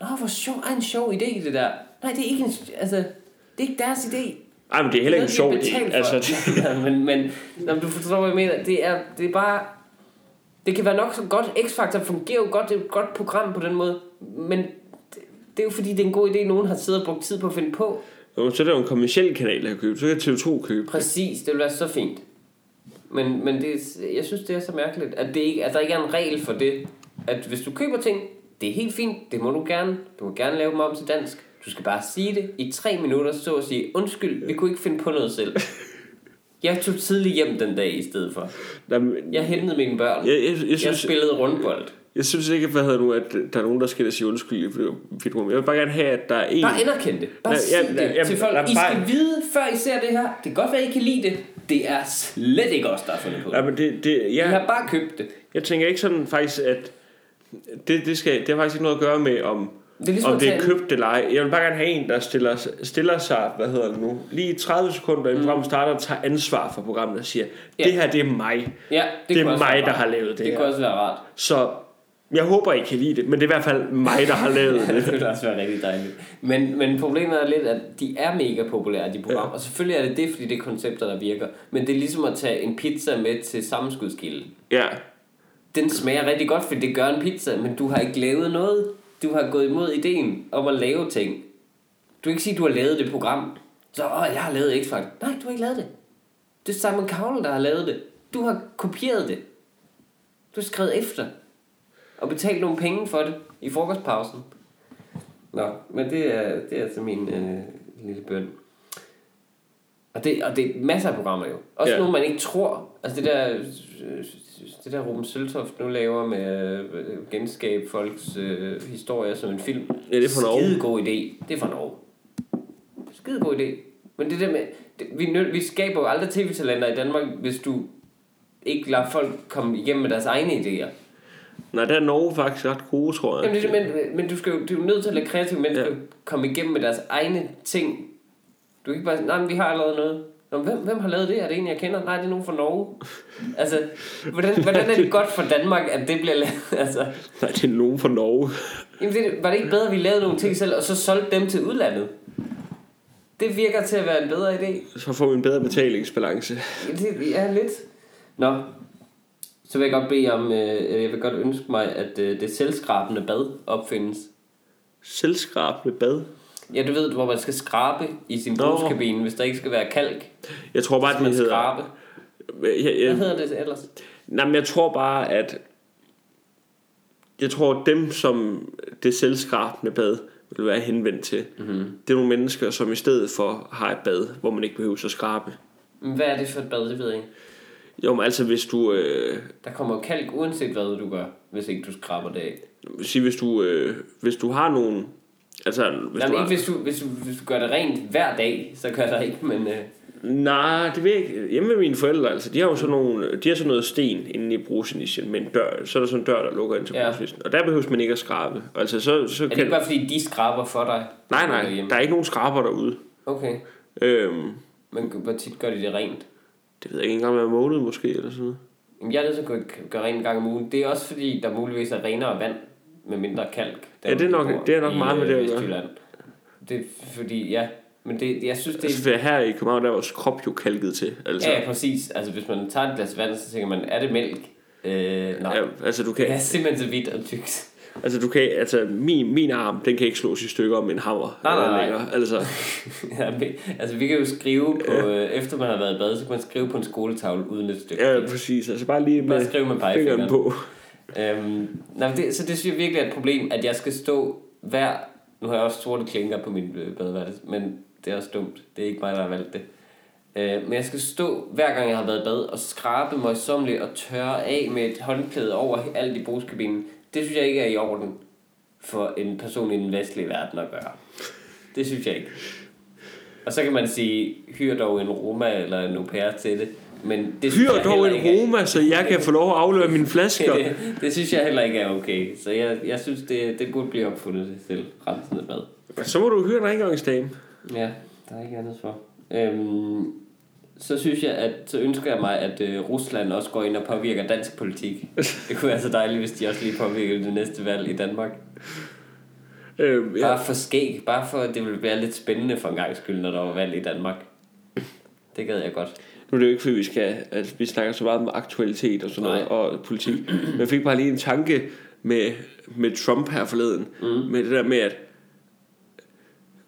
S1: Nå, hvor sjov, er en sjov idé, det der. Nej, det er ikke en, altså, det er ikke deres idé.
S2: Ej, men det er heller ikke en sjov
S1: har
S2: idé.
S1: betalt for.
S2: Altså,
S1: men, men når du forstår, hvad jeg mener, det er, det er bare, det kan være nok så godt. X-Factor fungerer jo godt, det er et godt program på den måde, men det, det er jo fordi, det er en god idé, nogen har siddet og brugt tid på at finde på.
S2: jo, så er der jo en kommersiel kanal, der kan købe. Så kan TV2 købe.
S1: Præcis, det vil være så fint. Men, men det, jeg synes, det er så mærkeligt, at, det ikke, at der ikke er en regel for det. At hvis du køber ting, det er helt fint, det må du gerne. Du må gerne lave dem om til dansk. Du skal bare sige det i tre minutter, så at sige, undskyld, vi kunne ikke finde på noget selv. Jeg tog tidligt hjem den dag i stedet for.
S2: Jamen,
S1: Jeg hentede mine børn.
S2: jeg, jeg, jeg,
S1: Jeg
S2: synes,
S1: spillede rundbold.
S2: jeg synes ikke, hvad hedder nu, at der er nogen, der skal sige undskyld i videoen. Jeg vil bare gerne have, at der er en...
S1: Bare anerkend det. Bare
S2: Ja,
S1: sig det
S2: ja,
S1: til folk.
S2: ja,
S1: I skal
S2: bare-
S1: vide, før I ser det her. Det kan godt være, I kan lide det. Det er slet ikke os, der har fundet på det.
S2: Ja, men det, det,
S1: I
S2: jeg,
S1: har bare købt det.
S2: jeg tænker ikke sådan faktisk, at det, det, skal, det har faktisk ikke noget at gøre med, om,
S1: Det er ligesom
S2: om det er købt eller ej. Jeg vil bare gerne have en, der stiller, stiller sig, hvad hedder det nu, lige 30 sekunder inden programmet starter og tager ansvar for programmet og siger,
S1: Ja.
S2: det her det er mig.
S1: Ja, det,
S2: Det er mig, der har lavet det
S1: Det
S2: her.
S1: kunne også være rart.
S2: Så jeg håber, I kan lide det, men det er i hvert fald mig, der har lavet
S1: det
S2: det.
S1: ville også være rigtig dejligt. Men, men problemet er lidt, at de er mega populære, de programmer. Ja. Og selvfølgelig er det det, fordi det er koncepter, der virker. Men det er ligesom at tage en pizza med til sammenskudskilde.
S2: Ja,
S1: Den smager rigtig godt, fordi det gør en pizza, men du har ikke lavet noget. Du har gået imod ideen om at lave ting. Du kan ikke sige, at du har lavet det program. Så, åh, jeg har lavet x Nej, du har ikke lavet det. Det er Simon Cowell, der har lavet det. Du har kopieret det. Du har skrevet efter. Og betalt nogle penge for det i frokostpausen. Nå, men det er, det er altså min øh, lille bøn. Og det, og det er masser af programmer jo. Også
S2: Ja.
S1: nogle, man ikke tror. Altså det der, det der Ruben Søltoft nu laver med øh, genskabe folks øh, historier som en film.
S2: Ja, det er fra Norge.
S1: Skide god idé. Det er fra Norge. Skide god idé. Men det der med, det, vi, vi skaber jo aldrig tv-talenter i Danmark, hvis du ikke lader folk komme igennem med deres egne idéer.
S2: Nej, der er Norge faktisk ret gode, tror jeg.
S1: Jamen, det, er det, men, men du, skal jo, du er jo nødt til at lade kreative mennesker
S2: Ja.
S1: ja. komme igennem med deres egne ting. Du kan ikke bare nej, men vi har allerede noget. Nå, men hvem, hvem har lavet det? Er det en, jeg kender? Nej, det er nogen fra Norge. Altså, hvordan, hvordan er det godt for Danmark, at det bliver lavet? Altså,
S2: Nej, det er nogen fra Norge.
S1: jamen, det, var det ikke bedre, at vi lavede nogle ting selv, og så solgte dem til udlandet? Det virker til at være en bedre idé.
S2: Så får vi en bedre betalingsbalance.
S1: Det er lidt. Nå, så vil jeg godt bede om, øh, jeg vil godt ønske mig, at øh, det selvskrabende bad opfindes.
S2: Selvskrabende bad.
S1: Ja, du ved, hvor man skal skrabe i sin brugskabine, hvis der ikke skal være kalk.
S2: Jeg tror bare, det
S1: man
S2: hedder...
S1: skrabe.
S2: Jeg,
S1: Hvad
S2: jeg,
S1: hedder det ellers?
S2: nej, men jeg tror bare, at... Jeg tror, dem, som det selvskrabende bad vil være henvendt til, mm-hmm. det er nogle mennesker, som i stedet for har et bad, hvor man ikke behøver at skrabe.
S1: Hvad er det for et bad, det ved jeg ikke.
S2: Jo, men altså hvis du... Øh,
S1: Der kommer jo kalk, uanset hvad du gør, hvis ikke du skraber det af.
S2: sige, hvis du, øh, hvis du har nogle... Altså, hvis
S1: Jamen
S2: du
S1: ikke, hvis du, hvis, du, hvis du gør det rent hver dag, så gør der ikke, men... Øh,
S2: Nej, det ved jeg ikke. Hjemme med mine forældre, altså, de har jo sådan, nogle, de har sådan noget sten inde i brugsinitialen med en dør. Så er der sådan en dør, der lukker ind til
S1: Ja.
S2: brugsinitionen. Og der behøves man ikke at skrabe. Altså, så, så
S1: er det
S2: kan...
S1: ikke bare fordi, de skraber for dig?
S2: Nej, nej, der er ikke nogen skraber derude.
S1: Okay.
S2: Øhm,
S1: Men hvor tit gør de det rent?
S2: Det ved jeg ikke engang, hver måned måske, eller sådan noget.
S1: Jamen, jeg er nødt til at gøre, gøre rent en gang om ugen. Det er også fordi, der muligvis er renere vand med mindre kalk. der
S2: Ja, det er nok- det er nok
S1: i,
S2: meget med
S1: øh,
S2: det at gøre.
S1: Det er fordi, ja. Men det, jeg synes, det
S2: Altså, for her i København, der er vores krop jo kalket til. Altså,
S1: Ja, ja, præcis. Altså, hvis man tager et glas vand, så tænker man, er det mælk? Øh, nej.
S2: ja, altså du kan,
S1: Det er simpelthen så vidt og tykt.
S2: Altså du kan, altså min, min arm, den kan ikke slås i stykker med en hammer.
S1: Nej, nej,
S2: eller
S1: nej.
S2: længere. Altså,
S1: ja, vi, altså, vi kan jo skrive på, øh, efter man har været i bad, så kan man skrive på en skoletavle uden et stykke.
S2: ja, præcis. Altså bare lige med
S1: skrive med
S2: fingeren på.
S1: Øhm, nej, det, så det synes jeg virkelig er et problem, at jeg skal stå hver... Nu har jeg også sorte klinker på min øh, badeværelse, men det er også dumt. Det er ikke mig, der har valgt det. Øh, men jeg skal stå hver gang, jeg har været i bad, og skrabe møjsommeligt og tørre af med et håndklæde over alt i brugskabinen. Det synes jeg ikke er i orden for en person i den vestlige verden at gøre. Det synes jeg ikke. Og så kan man sige, hyr dog en Roma eller en au pair til det. Men det
S2: Hyr dog en
S1: ikke er-
S2: Roma, så jeg kan få lov at aflevere mine flasker.
S1: det, det synes jeg heller ikke er okay. Så jeg, jeg synes, det, det burde blive opfundet til selv rensende bad.
S2: Så må du hyre en rengøringsdame.
S1: Ja, der er ikke andet for. Øhm, så synes jeg, at så ønsker jeg mig, at øh, Rusland også går ind og påvirker dansk politik. Det kunne være så dejligt, hvis de også lige påvirker det næste valg i Danmark.
S2: Øhm, ja.
S1: Bare for skæg, bare for det ville være lidt spændende for en gang skyld, når der var valg i Danmark. Det gad jeg godt.
S2: Nu er det jo ikke, fordi vi skal, at vi snakker så meget om aktualitet og sådan noget,
S1: Nej.
S2: og politik. Men jeg fik bare lige en tanke med, med Trump her forleden. Mm. Med det der med, at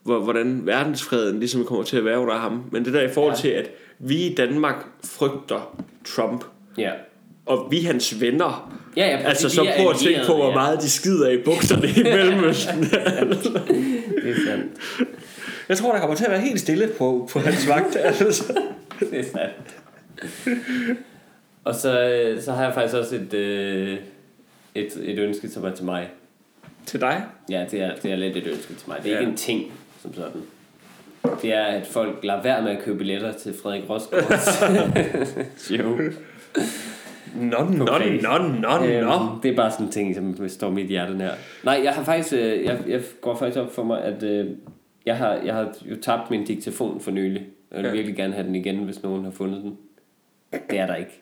S2: hvor, hvordan verdensfreden ligesom kommer til at være under ham. Men det der i forhold
S1: ja.
S2: til, at vi i Danmark frygter Trump,
S1: Ja.
S2: og vi er hans venner.
S1: Ja, ja,
S2: Altså så prøv at tænke på, hvor
S1: ja.
S2: meget de skider i bukserne i Mellemøsten.
S1: Det er sandt.
S2: Jeg tror, der kommer til at være helt stille på, på hans vagt. Altså.
S1: Det er sandt. Og så, øh, så har jeg faktisk også et, øh, et, et ønske, som er til mig.
S2: Til dig?
S1: Ja, det er, det er lidt et ønske til mig. Det er
S2: Ja.
S1: ikke en ting som sådan. Det er, at folk lader være med at købe billetter til Frederik Rosgaards show.
S2: Nå, nå, nå, nå, nå.
S1: Øhm, det er bare sådan en ting, som står mit hjerte nær. Nej, jeg har faktisk, øh, jeg, jeg går faktisk op for mig, at øh, jeg, har, jeg har jo tabt min diktafon for nylig. Jeg vil
S2: Ja.
S1: virkelig gerne have den igen, hvis nogen har fundet den. Det er der ikke.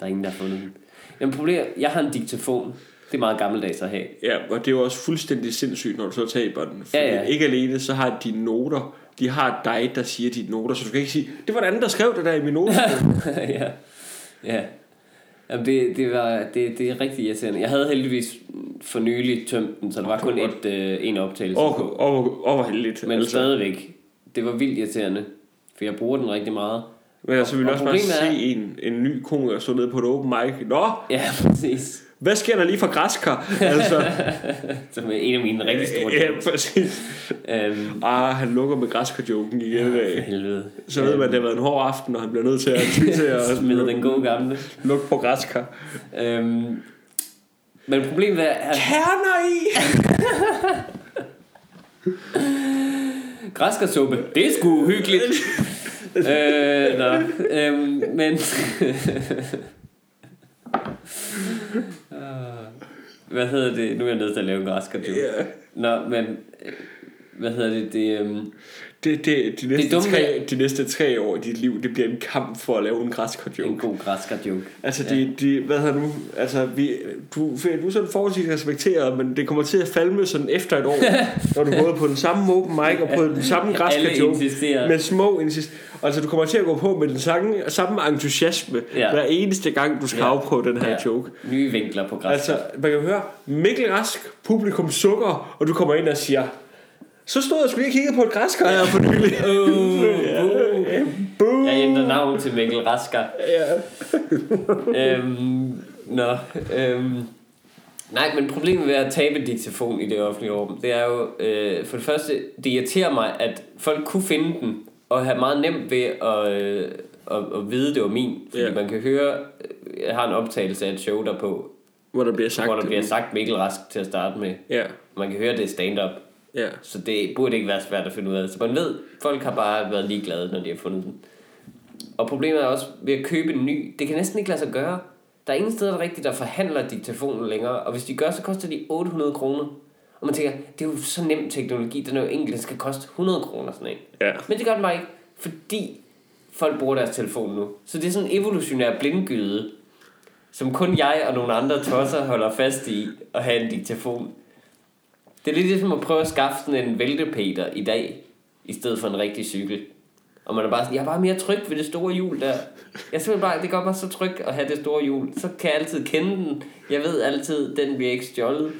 S1: Der er ingen, der har fundet den. Jamen problemet, jeg har en diktafon. Det er meget gammeldags at have.
S2: Ja, og det er jo også fuldstændig sindssygt, når du så taber den. Fordi
S1: Ja, ja.
S2: Ikke alene, så har dine noter, de har dig, der siger dine noter, så du kan ikke sige, det var den anden, der skrev det der i min note.
S1: ja. Ja. Jamen, det, det, var, det, det er rigtig irriterende. Jeg havde heldigvis for nylig tømt den, så der var kun et, øh, en optagelse
S2: og,
S1: på.
S2: og, hvor heldigt.
S1: Men altså. stadigvæk, det var vildt irriterende. For jeg bruger den rigtig meget.
S2: Men altså, vi vil
S1: og
S2: også bare
S1: problemet er-
S2: se en, en ny komiker stå nede på et open mic. Nå,
S1: Ja, præcis.
S2: hvad sker der lige for græskar? altså,
S1: Som er en af mine rigtig store
S2: ja,
S1: jokes.
S2: præcis.
S1: Øhm,
S2: Ah, han lukker med græskar-joken igen. Ja,
S1: helvede.
S2: så ved man, at det har været en hård aften, og han bliver nødt til at ty til at
S1: Smide den gode gamle.
S2: lukke på græskar.
S1: Øhm, men problemet er, at
S2: Kerner i!
S1: græskarsuppe, det er sgu hyggeligt. Øh, nå, øhm, men... Ah, hvad hedder det? Nu er jeg nødt til at lave en græskarjoke.
S2: Ja.
S1: Nå, men... øh, Hvad hedder det? Det, øhm,
S2: Det, det, de, næste
S1: dumme
S2: tre, de næste tre år i dit liv, det bliver en kamp for at lave en græskar
S1: en
S2: joke.
S1: god græskarjoke.
S2: Altså,
S1: Ja.
S2: de, de, hvad hedder nu? Altså, vi, du, du er sådan forholdsvis respekteret, men det kommer til at falme sådan efter et år, når du går på den samme open mic og på den samme græskar
S1: Alle
S2: joke.
S1: insisterer.
S2: Med små insist. Altså, du kommer til at gå på med den samme, samme entusiasme,
S1: Ja.
S2: hver eneste gang, du skal
S1: Ja.
S2: afprøve den her
S1: Ja.
S2: joke.
S1: Nye vinkler på græskar.
S2: Altså, man kan høre, Mikkel Rask, publikum sukker, og du kommer ind og siger, så stod jeg sgu lige og kiggede på et græskar her for nylig.
S1: Uh,
S2: Boom.
S1: jeg ændrer navn til Mikkel Rasker.
S2: Ja.
S1: øhm, nå, øhm, nej, men problemet ved at tabe diktafon i det offentlige rum, det er jo, øh, for det første, det irriterer mig, at folk kunne finde den, og have meget nemt ved at, øh, at, at vide, det var min. Fordi
S2: Ja.
S1: man kan høre, øh, jeg har en optagelse af et show der på,
S2: Hvor der bliver sagt
S1: hvor der bliver sagt Mikkel Rask til at starte med.
S2: Ja,
S1: Man kan høre, det er stand-up.
S2: Ja.
S1: Så det burde ikke være svært at finde ud af. Så man ved, folk har bare været ligeglade, når de har fundet den. Og problemet er også ved at købe en ny. Det kan næsten ikke lade sig gøre. Der er ingen steder der rigtigt, der forhandler diktafonen længere. Og hvis de gør, så koster de 800 kroner. Og man tænker, det er jo så nem teknologi. Den er jo enkelt. Den skal koste 100 kroner sådan en.
S2: Ja.
S1: Men det gør den bare ikke. Fordi folk bruger deres telefon nu. Så det er sådan en evolutionær blindgyde, som kun jeg og nogle andre tosser holder fast i at have en diktafon. Det er lidt ligesom at prøve at skaffe sådan en væltepeter i dag, i stedet for en rigtig cykel. Og man er bare sådan, jeg er bare mere tryg ved det store hjul der. Jeg synes bare, det gør mig så tryg at have det store hjul. Så kan jeg altid kende den. Jeg ved altid, den bliver ikke stjålet.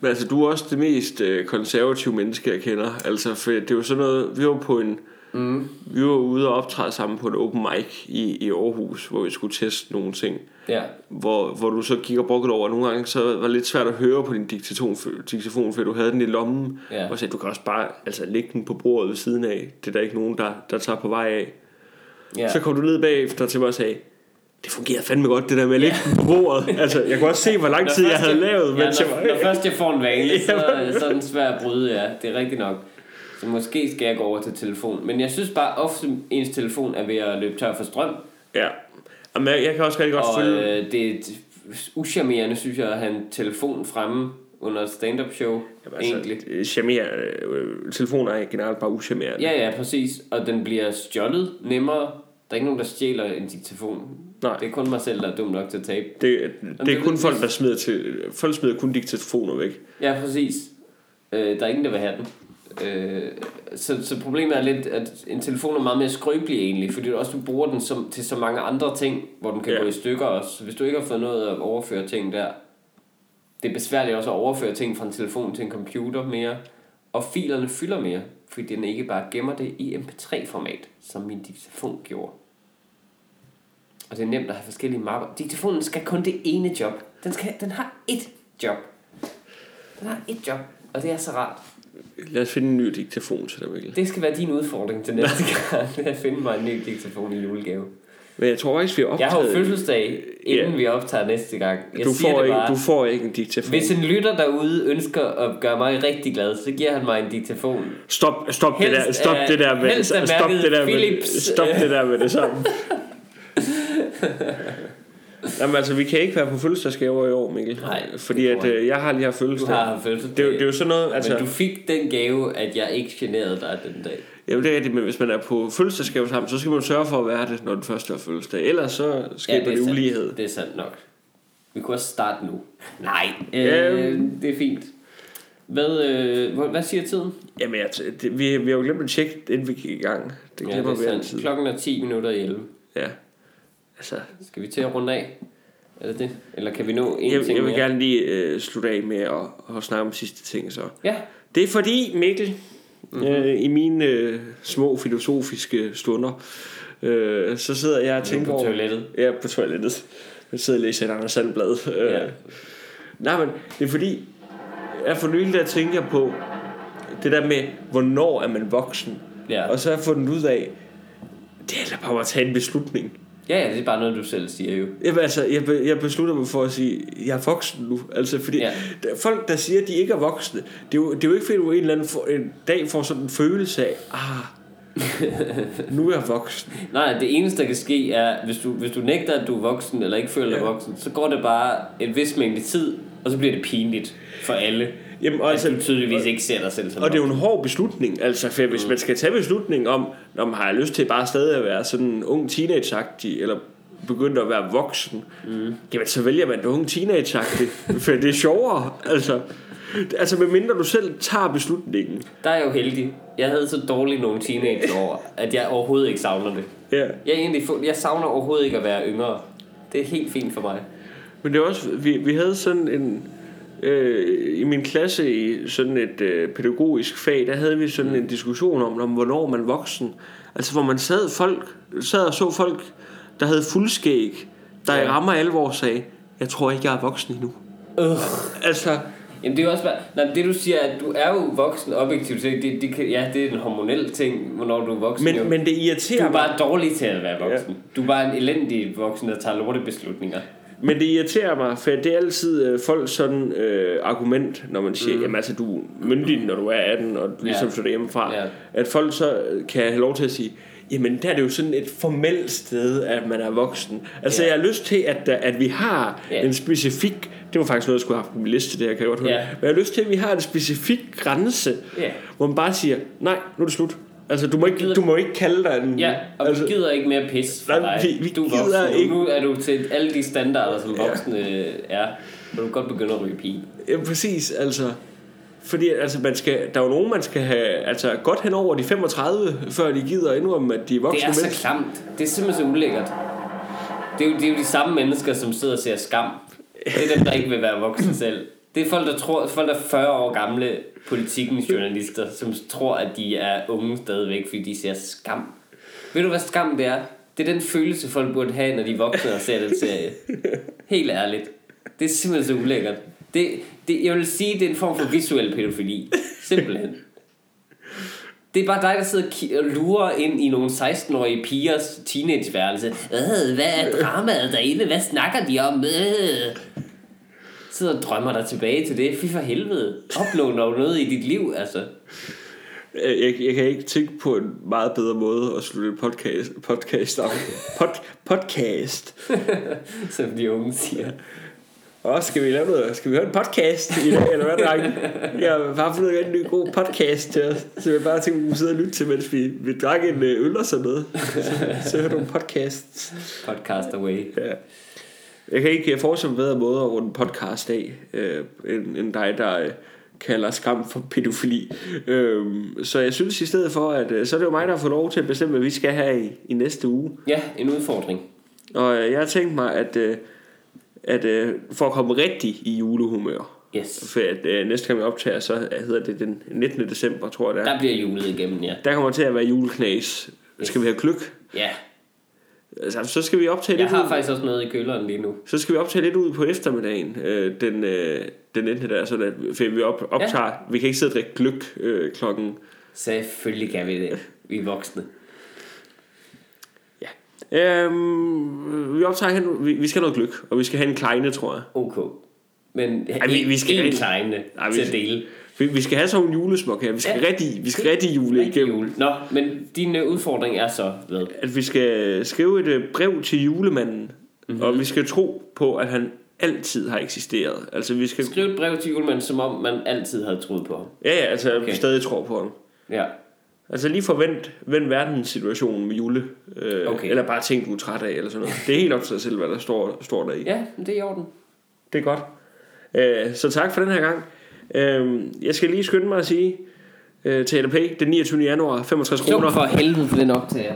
S2: Men altså, du er også det mest øh, konservative menneske, jeg kender. Altså, for det er jo sådan noget, vi var på en,
S1: Mm.
S2: vi var ude og optræde sammen på en open mic i, i Aarhus, hvor vi skulle teste nogle ting.
S1: Ja.
S2: Hvor, hvor du så gik og brugte over, og nogle gange så var det lidt svært at høre på din diktafon, diktafon fordi du havde den i lommen.
S1: Ja.
S2: Og så du kan også bare altså, lægge den på bordet ved siden af. Det er der ikke nogen, der, der tager på vej af.
S1: ja.
S2: Så kom du ned bagefter til mig og sagde, det fungerer fandme godt, det der med at lægge den på bordet. altså, jeg kunne også se, hvor lang
S1: Når
S2: tid jeg havde lavet,
S1: ja,
S2: mens jeg
S1: når,
S2: var...
S1: når først jeg får en vane, så, så er den svær at bryde, ja. Det er rigtigt nok. Så måske skal jeg gå over til telefon. Men jeg synes bare ofte, ens telefon er ved at løbe tør for strøm.
S2: Ja. Jamen, jeg, jeg kan også rigtig godt
S1: Og
S2: følge...
S1: øh, det er uschammerende, synes jeg, at have en telefon fremme under et stand-up show.
S2: Jamen,
S1: egentlig.
S2: altså, charmer, øh, telefoner er generelt bare uschammerende.
S1: Ja, ja, præcis. Og den bliver stjålet nemmere. Der er ikke nogen, der stjæler en diktafon.
S2: Nej.
S1: Det er kun mig selv, der er dum nok til at tabe.
S2: Det, det er
S1: det-
S2: kun folk, der smider til... Folk smider kun diktafoner væk.
S1: Ja, præcis. Øh, der er ingen, der vil have den. Øh, så, så problemet er lidt, at en telefon er meget mere skrøbelig egentlig, fordi du også du bruger den som, til så mange andre ting, hvor den kan
S2: Ja.
S1: gå i stykker også. Så hvis du ikke har fået noget at overføre ting der, det er besværligt også at overføre ting fra en telefon til en computer mere, og filerne fylder mere, fordi den ikke bare gemmer det i mp3-format, som min diktafon gjorde. Og det er nemt at have forskellige mapper. Diktafonen skal kun det ene job. Den, skal, den har ét job. Den har ét job, og det er så rart.
S2: Lad os finde en ny diktafon til dig, Mikkel.
S1: Det skal være din udfordring til næste gang, det at finde mig en ny diktafon i julegave.
S2: Men jeg tror faktisk, vi har
S1: Jeg har
S2: optaget...
S1: jo fødselsdag, inden
S2: Ja.
S1: vi optager næste gang. Jeg
S2: du,
S1: siger
S2: får
S1: det
S2: ikke,
S1: bare.
S2: du får ikke en diktafon.
S1: Hvis en lytter derude ønsker at gøre mig rigtig glad, så giver han mig en diktafon.
S2: Stop, stop det
S1: Helst
S2: der, stop
S1: af-
S2: det der med, stop det der med,
S1: Philips.
S2: stop det der med det samme. Jamen altså, vi kan ikke være på fødselsdagsgaver i år, Mikkel.
S1: Nej,
S2: Fordi at øh, jeg har lige haft
S1: Du
S2: fødselsdag.
S1: har haft fødselsdag.
S2: Det, er jo- det er jo sådan noget, altså...
S1: Men du fik den gave, at jeg ikke generede dig den dag.
S2: Jamen det er rigtigt, men hvis man er på fødselsdagsgave sammen, så skal man sørge for at være det, når den første har fødselsdag. Ellers så skaber
S1: det
S2: det,
S1: er sandt.
S2: ulighed.
S1: Det er sandt nok. Vi kunne også starte nu. Nej,
S2: Øhm.
S1: øh, det er fint. Hvad, øh, hvad, hvad siger tiden?
S2: Jamen, jeg, det, vi, vi har jo glemt at tjekke, inden vi gik i gang. Det
S1: Ja,
S2: glemmer
S1: det
S2: vi
S1: er
S2: altid.
S1: Klokken er 10 minutter i 11.
S2: Ja. Altså,
S1: Skal vi til at runde af? Er det det? Eller kan vi nå en
S2: jeg,
S1: ting
S2: jeg vil
S1: mere?
S2: gerne lige øh, slutte af med at, at snakke om sidste ting så.
S1: Ja.
S2: Det er fordi, Mikkel,
S1: Mhm.
S2: mm-hmm. øh, i mine øh, små filosofiske stunder, øh, så sidder jeg og tænker
S1: på toilettet.
S2: Ja, på toilettet. Jeg sidder og læser et andet sandblad. Øh,
S1: Ja.
S2: Nej, men det er fordi, jeg for nylig der tænker på det der med, hvornår er man voksen.
S1: Ja.
S2: Og så har jeg fundet ud af, det er da bare at tage en beslutning.
S1: Ja, ja, det er bare noget, du selv siger jo.
S2: Jeg, altså, jeg, jeg beslutter mig for at sige, jeg er voksen nu. Altså, fordi
S1: Ja.
S2: folk, der siger, at de ikke er voksne, det er jo, det er jo ikke fordi, du en eller anden for, en dag får sådan en følelse af, ah, nu er jeg voksen.
S1: Nej, det eneste, der kan ske, er, hvis du, hvis du nægter, at du er voksen, eller ikke føler dig
S2: Ja.
S1: voksen, så går det bare en vis mængde tid, og så bliver det pinligt for alle.
S2: Jamen, og, altså,
S1: du tydeligvis ikke ser dig selv som
S2: og det er jo en hård beslutning, altså, for hvis man skal tage beslutning om, når man har lyst til bare stadig at være sådan en ung teenage eller begyndt at være voksen, mm. jamen så vælger man det unge teenage for det er sjovere, altså. Altså, medmindre du selv tager beslutningen.
S1: Der er jeg jo heldig. Jeg havde så dårligt nogle teenageår, at jeg overhovedet ikke savner det.
S2: Ja.
S1: Jeg, egentlig, jeg savner overhovedet ikke at være yngre. Det er helt fint for mig.
S2: Men det er også, vi, vi havde sådan en, øh, i min klasse i sådan et øh, pædagogisk fag, der havde vi sådan en diskussion om, om hvornår man er voksen. Altså hvor man sad, folk, sad og så folk, der havde fuldskæg, der
S1: Ja.
S2: ja. i rammer alvor sagde, jeg tror ikke, jeg er voksen endnu.
S1: Øh.
S2: Altså,
S1: Jamen det er jo også bare, nej, det du siger, at du er jo voksen objektivt set, det, det kan, ja, det er en hormonel ting, hvornår du er voksen. jo.
S2: men, men det
S1: du
S2: irriterer
S1: er
S2: mig.
S1: bare dårlig til at være voksen. Du er bare en elendig voksen, der tager lortebeslutninger.
S2: Men det irriterer mig, for det er altid øh, folks sådan øh, argument, når man siger, mm. jamen altså du er myndig, når du er 18, og du ligesom
S1: Ja.
S2: flytter hjemmefra.
S1: Ja.
S2: At folk så øh, kan have lov til at sige, jamen der er det jo sådan et formelt sted, at man er voksen. Altså
S1: Ja.
S2: jeg har lyst til, at, der- at vi har
S1: Ja.
S2: en specifik, det var faktisk noget, jeg skulle have haft på min liste, det her kan jeg godt høre.
S1: Ja.
S2: Men jeg har lyst til, at vi har en specifik grænse,
S1: Ja.
S2: hvor man bare siger, nej, nu er det slut. Altså, du må ikke, du må ikke kalde dig en...
S1: Ja, og
S2: altså,
S1: vi gider ikke mere pis fra
S2: Nej,
S1: dig.
S2: vi- vi
S1: du er
S2: gider
S1: voksen.
S2: ikke.
S1: Nu er du til alle de standarder, som voksne er. Så du kan godt begynde at ryge pige.
S2: Ja, præcis, altså... Fordi altså, man skal, der er jo nogen, man skal have altså, godt hen over de 35, før de gider indrømme, at de er voksne
S1: Det er så
S2: mennesker.
S1: klamt. Det er simpelthen så ulækkert. Det er, jo, det er jo de samme mennesker, som sidder og ser skam. Det er dem, der ikke vil være voksne selv. Det er folk, der tror, folk, der er 40 år gamle politikens journalister, som tror, at de er unge stadigvæk, fordi de ser skam. Ved du, hvad skam det er? Det er den følelse, folk burde have, når de er voksne og ser den serie. Helt ærligt. Det er simpelthen så ulækkert. Det, det, jeg vil sige, det er en form for visuel pædofili. Simpelthen. Det er bare dig, der sidder og lurer ind i nogle 16-årige pigers teenageværelse. Øh, hvad er dramaet derinde? Hvad snakker de om? Øh. Sidder og drømmer dig tilbage til det. Fy for helvede. Opnå dog noget i dit liv, altså.
S2: Jeg, jeg kan ikke tænke på en meget bedre måde at slutte en podcast, podcast af. Pod, podcast.
S1: Som de unge siger.
S2: Og skal vi lave noget? Skal vi høre en podcast i dag, eller hvad, drenge? Jeg har bare fundet en ny god podcast til os, så jeg bare tænkte, at vi sidde og lytte til, mens vi, vi drak en øh, øl og sådan noget. Så, så hørte du en podcast.
S1: Podcast away.
S2: Ja. Jeg kan ikke forestille mig bedre måde at runde podcast af, øh, end, end dig, der øh, kalder skam for pædofili. Øh, så jeg synes i stedet for, at øh, så er det jo mig, der har fået lov til at bestemme, hvad vi skal have i, i næste uge.
S1: Ja, en udfordring.
S2: Og øh, jeg har tænkt mig, at, øh, at øh, for at komme rigtig i julehumør,
S1: Yes.
S2: for at øh, næste gang vi optager, så hedder det den 19. december, tror jeg det er.
S1: Der bliver julet igennem, ja.
S2: Der kommer til at være juleknas. Skal vi have gløk?
S1: Ja,
S2: Altså, så skal vi optage
S1: jeg
S2: lidt
S1: har
S2: ud.
S1: faktisk også noget i køleren lige nu.
S2: Så skal vi optage lidt ud på eftermiddagen, øh, den, øh, den 19. der, så at, for vi op, optager, ja. vi kan ikke sidde og drikke gløk øh, klokken.
S1: Selvfølgelig kan vi det. Vi er voksne.
S2: Øhm, vi optager hen, vi, vi skal have noget gløk, og vi skal have en kleine, tror jeg.
S1: Ok. Men
S2: Ej, vi- vi skal
S1: en kleine
S2: vi-
S1: til at dele.
S2: Vi, vi skal have sådan nogle julesmok her. Vi skal
S1: Ja.
S2: rigtig, vi skal rigtig jule
S1: Rigtig
S2: igennem.
S1: jul. Nå, men din øh, udfordring er så hvad?
S2: At vi skal skrive et øh, brev til julemanden,
S1: Mhm.
S2: mm-hmm. og vi skal tro på, at han altid har eksisteret. Altså vi skal,
S1: Skriv et brev til julemanden, som om man altid havde troet på ham.
S2: ja, ja, altså okay. Vi stadig tror på ham.
S1: Ja.
S2: Altså lige forvent, vend verdenssituationen med jule. Øh,
S1: Okay.
S2: Eller bare ting, du er træt af, eller sådan noget. Det er helt op til dig selv, hvad der står, står der i.
S1: Ja, det er i orden.
S2: Det er godt. Øh, så tak for den her gang. Øh, jeg skal lige skynde mig at sige øh, til LP den 29. januar, 65
S1: Jo, for helvede for den optager.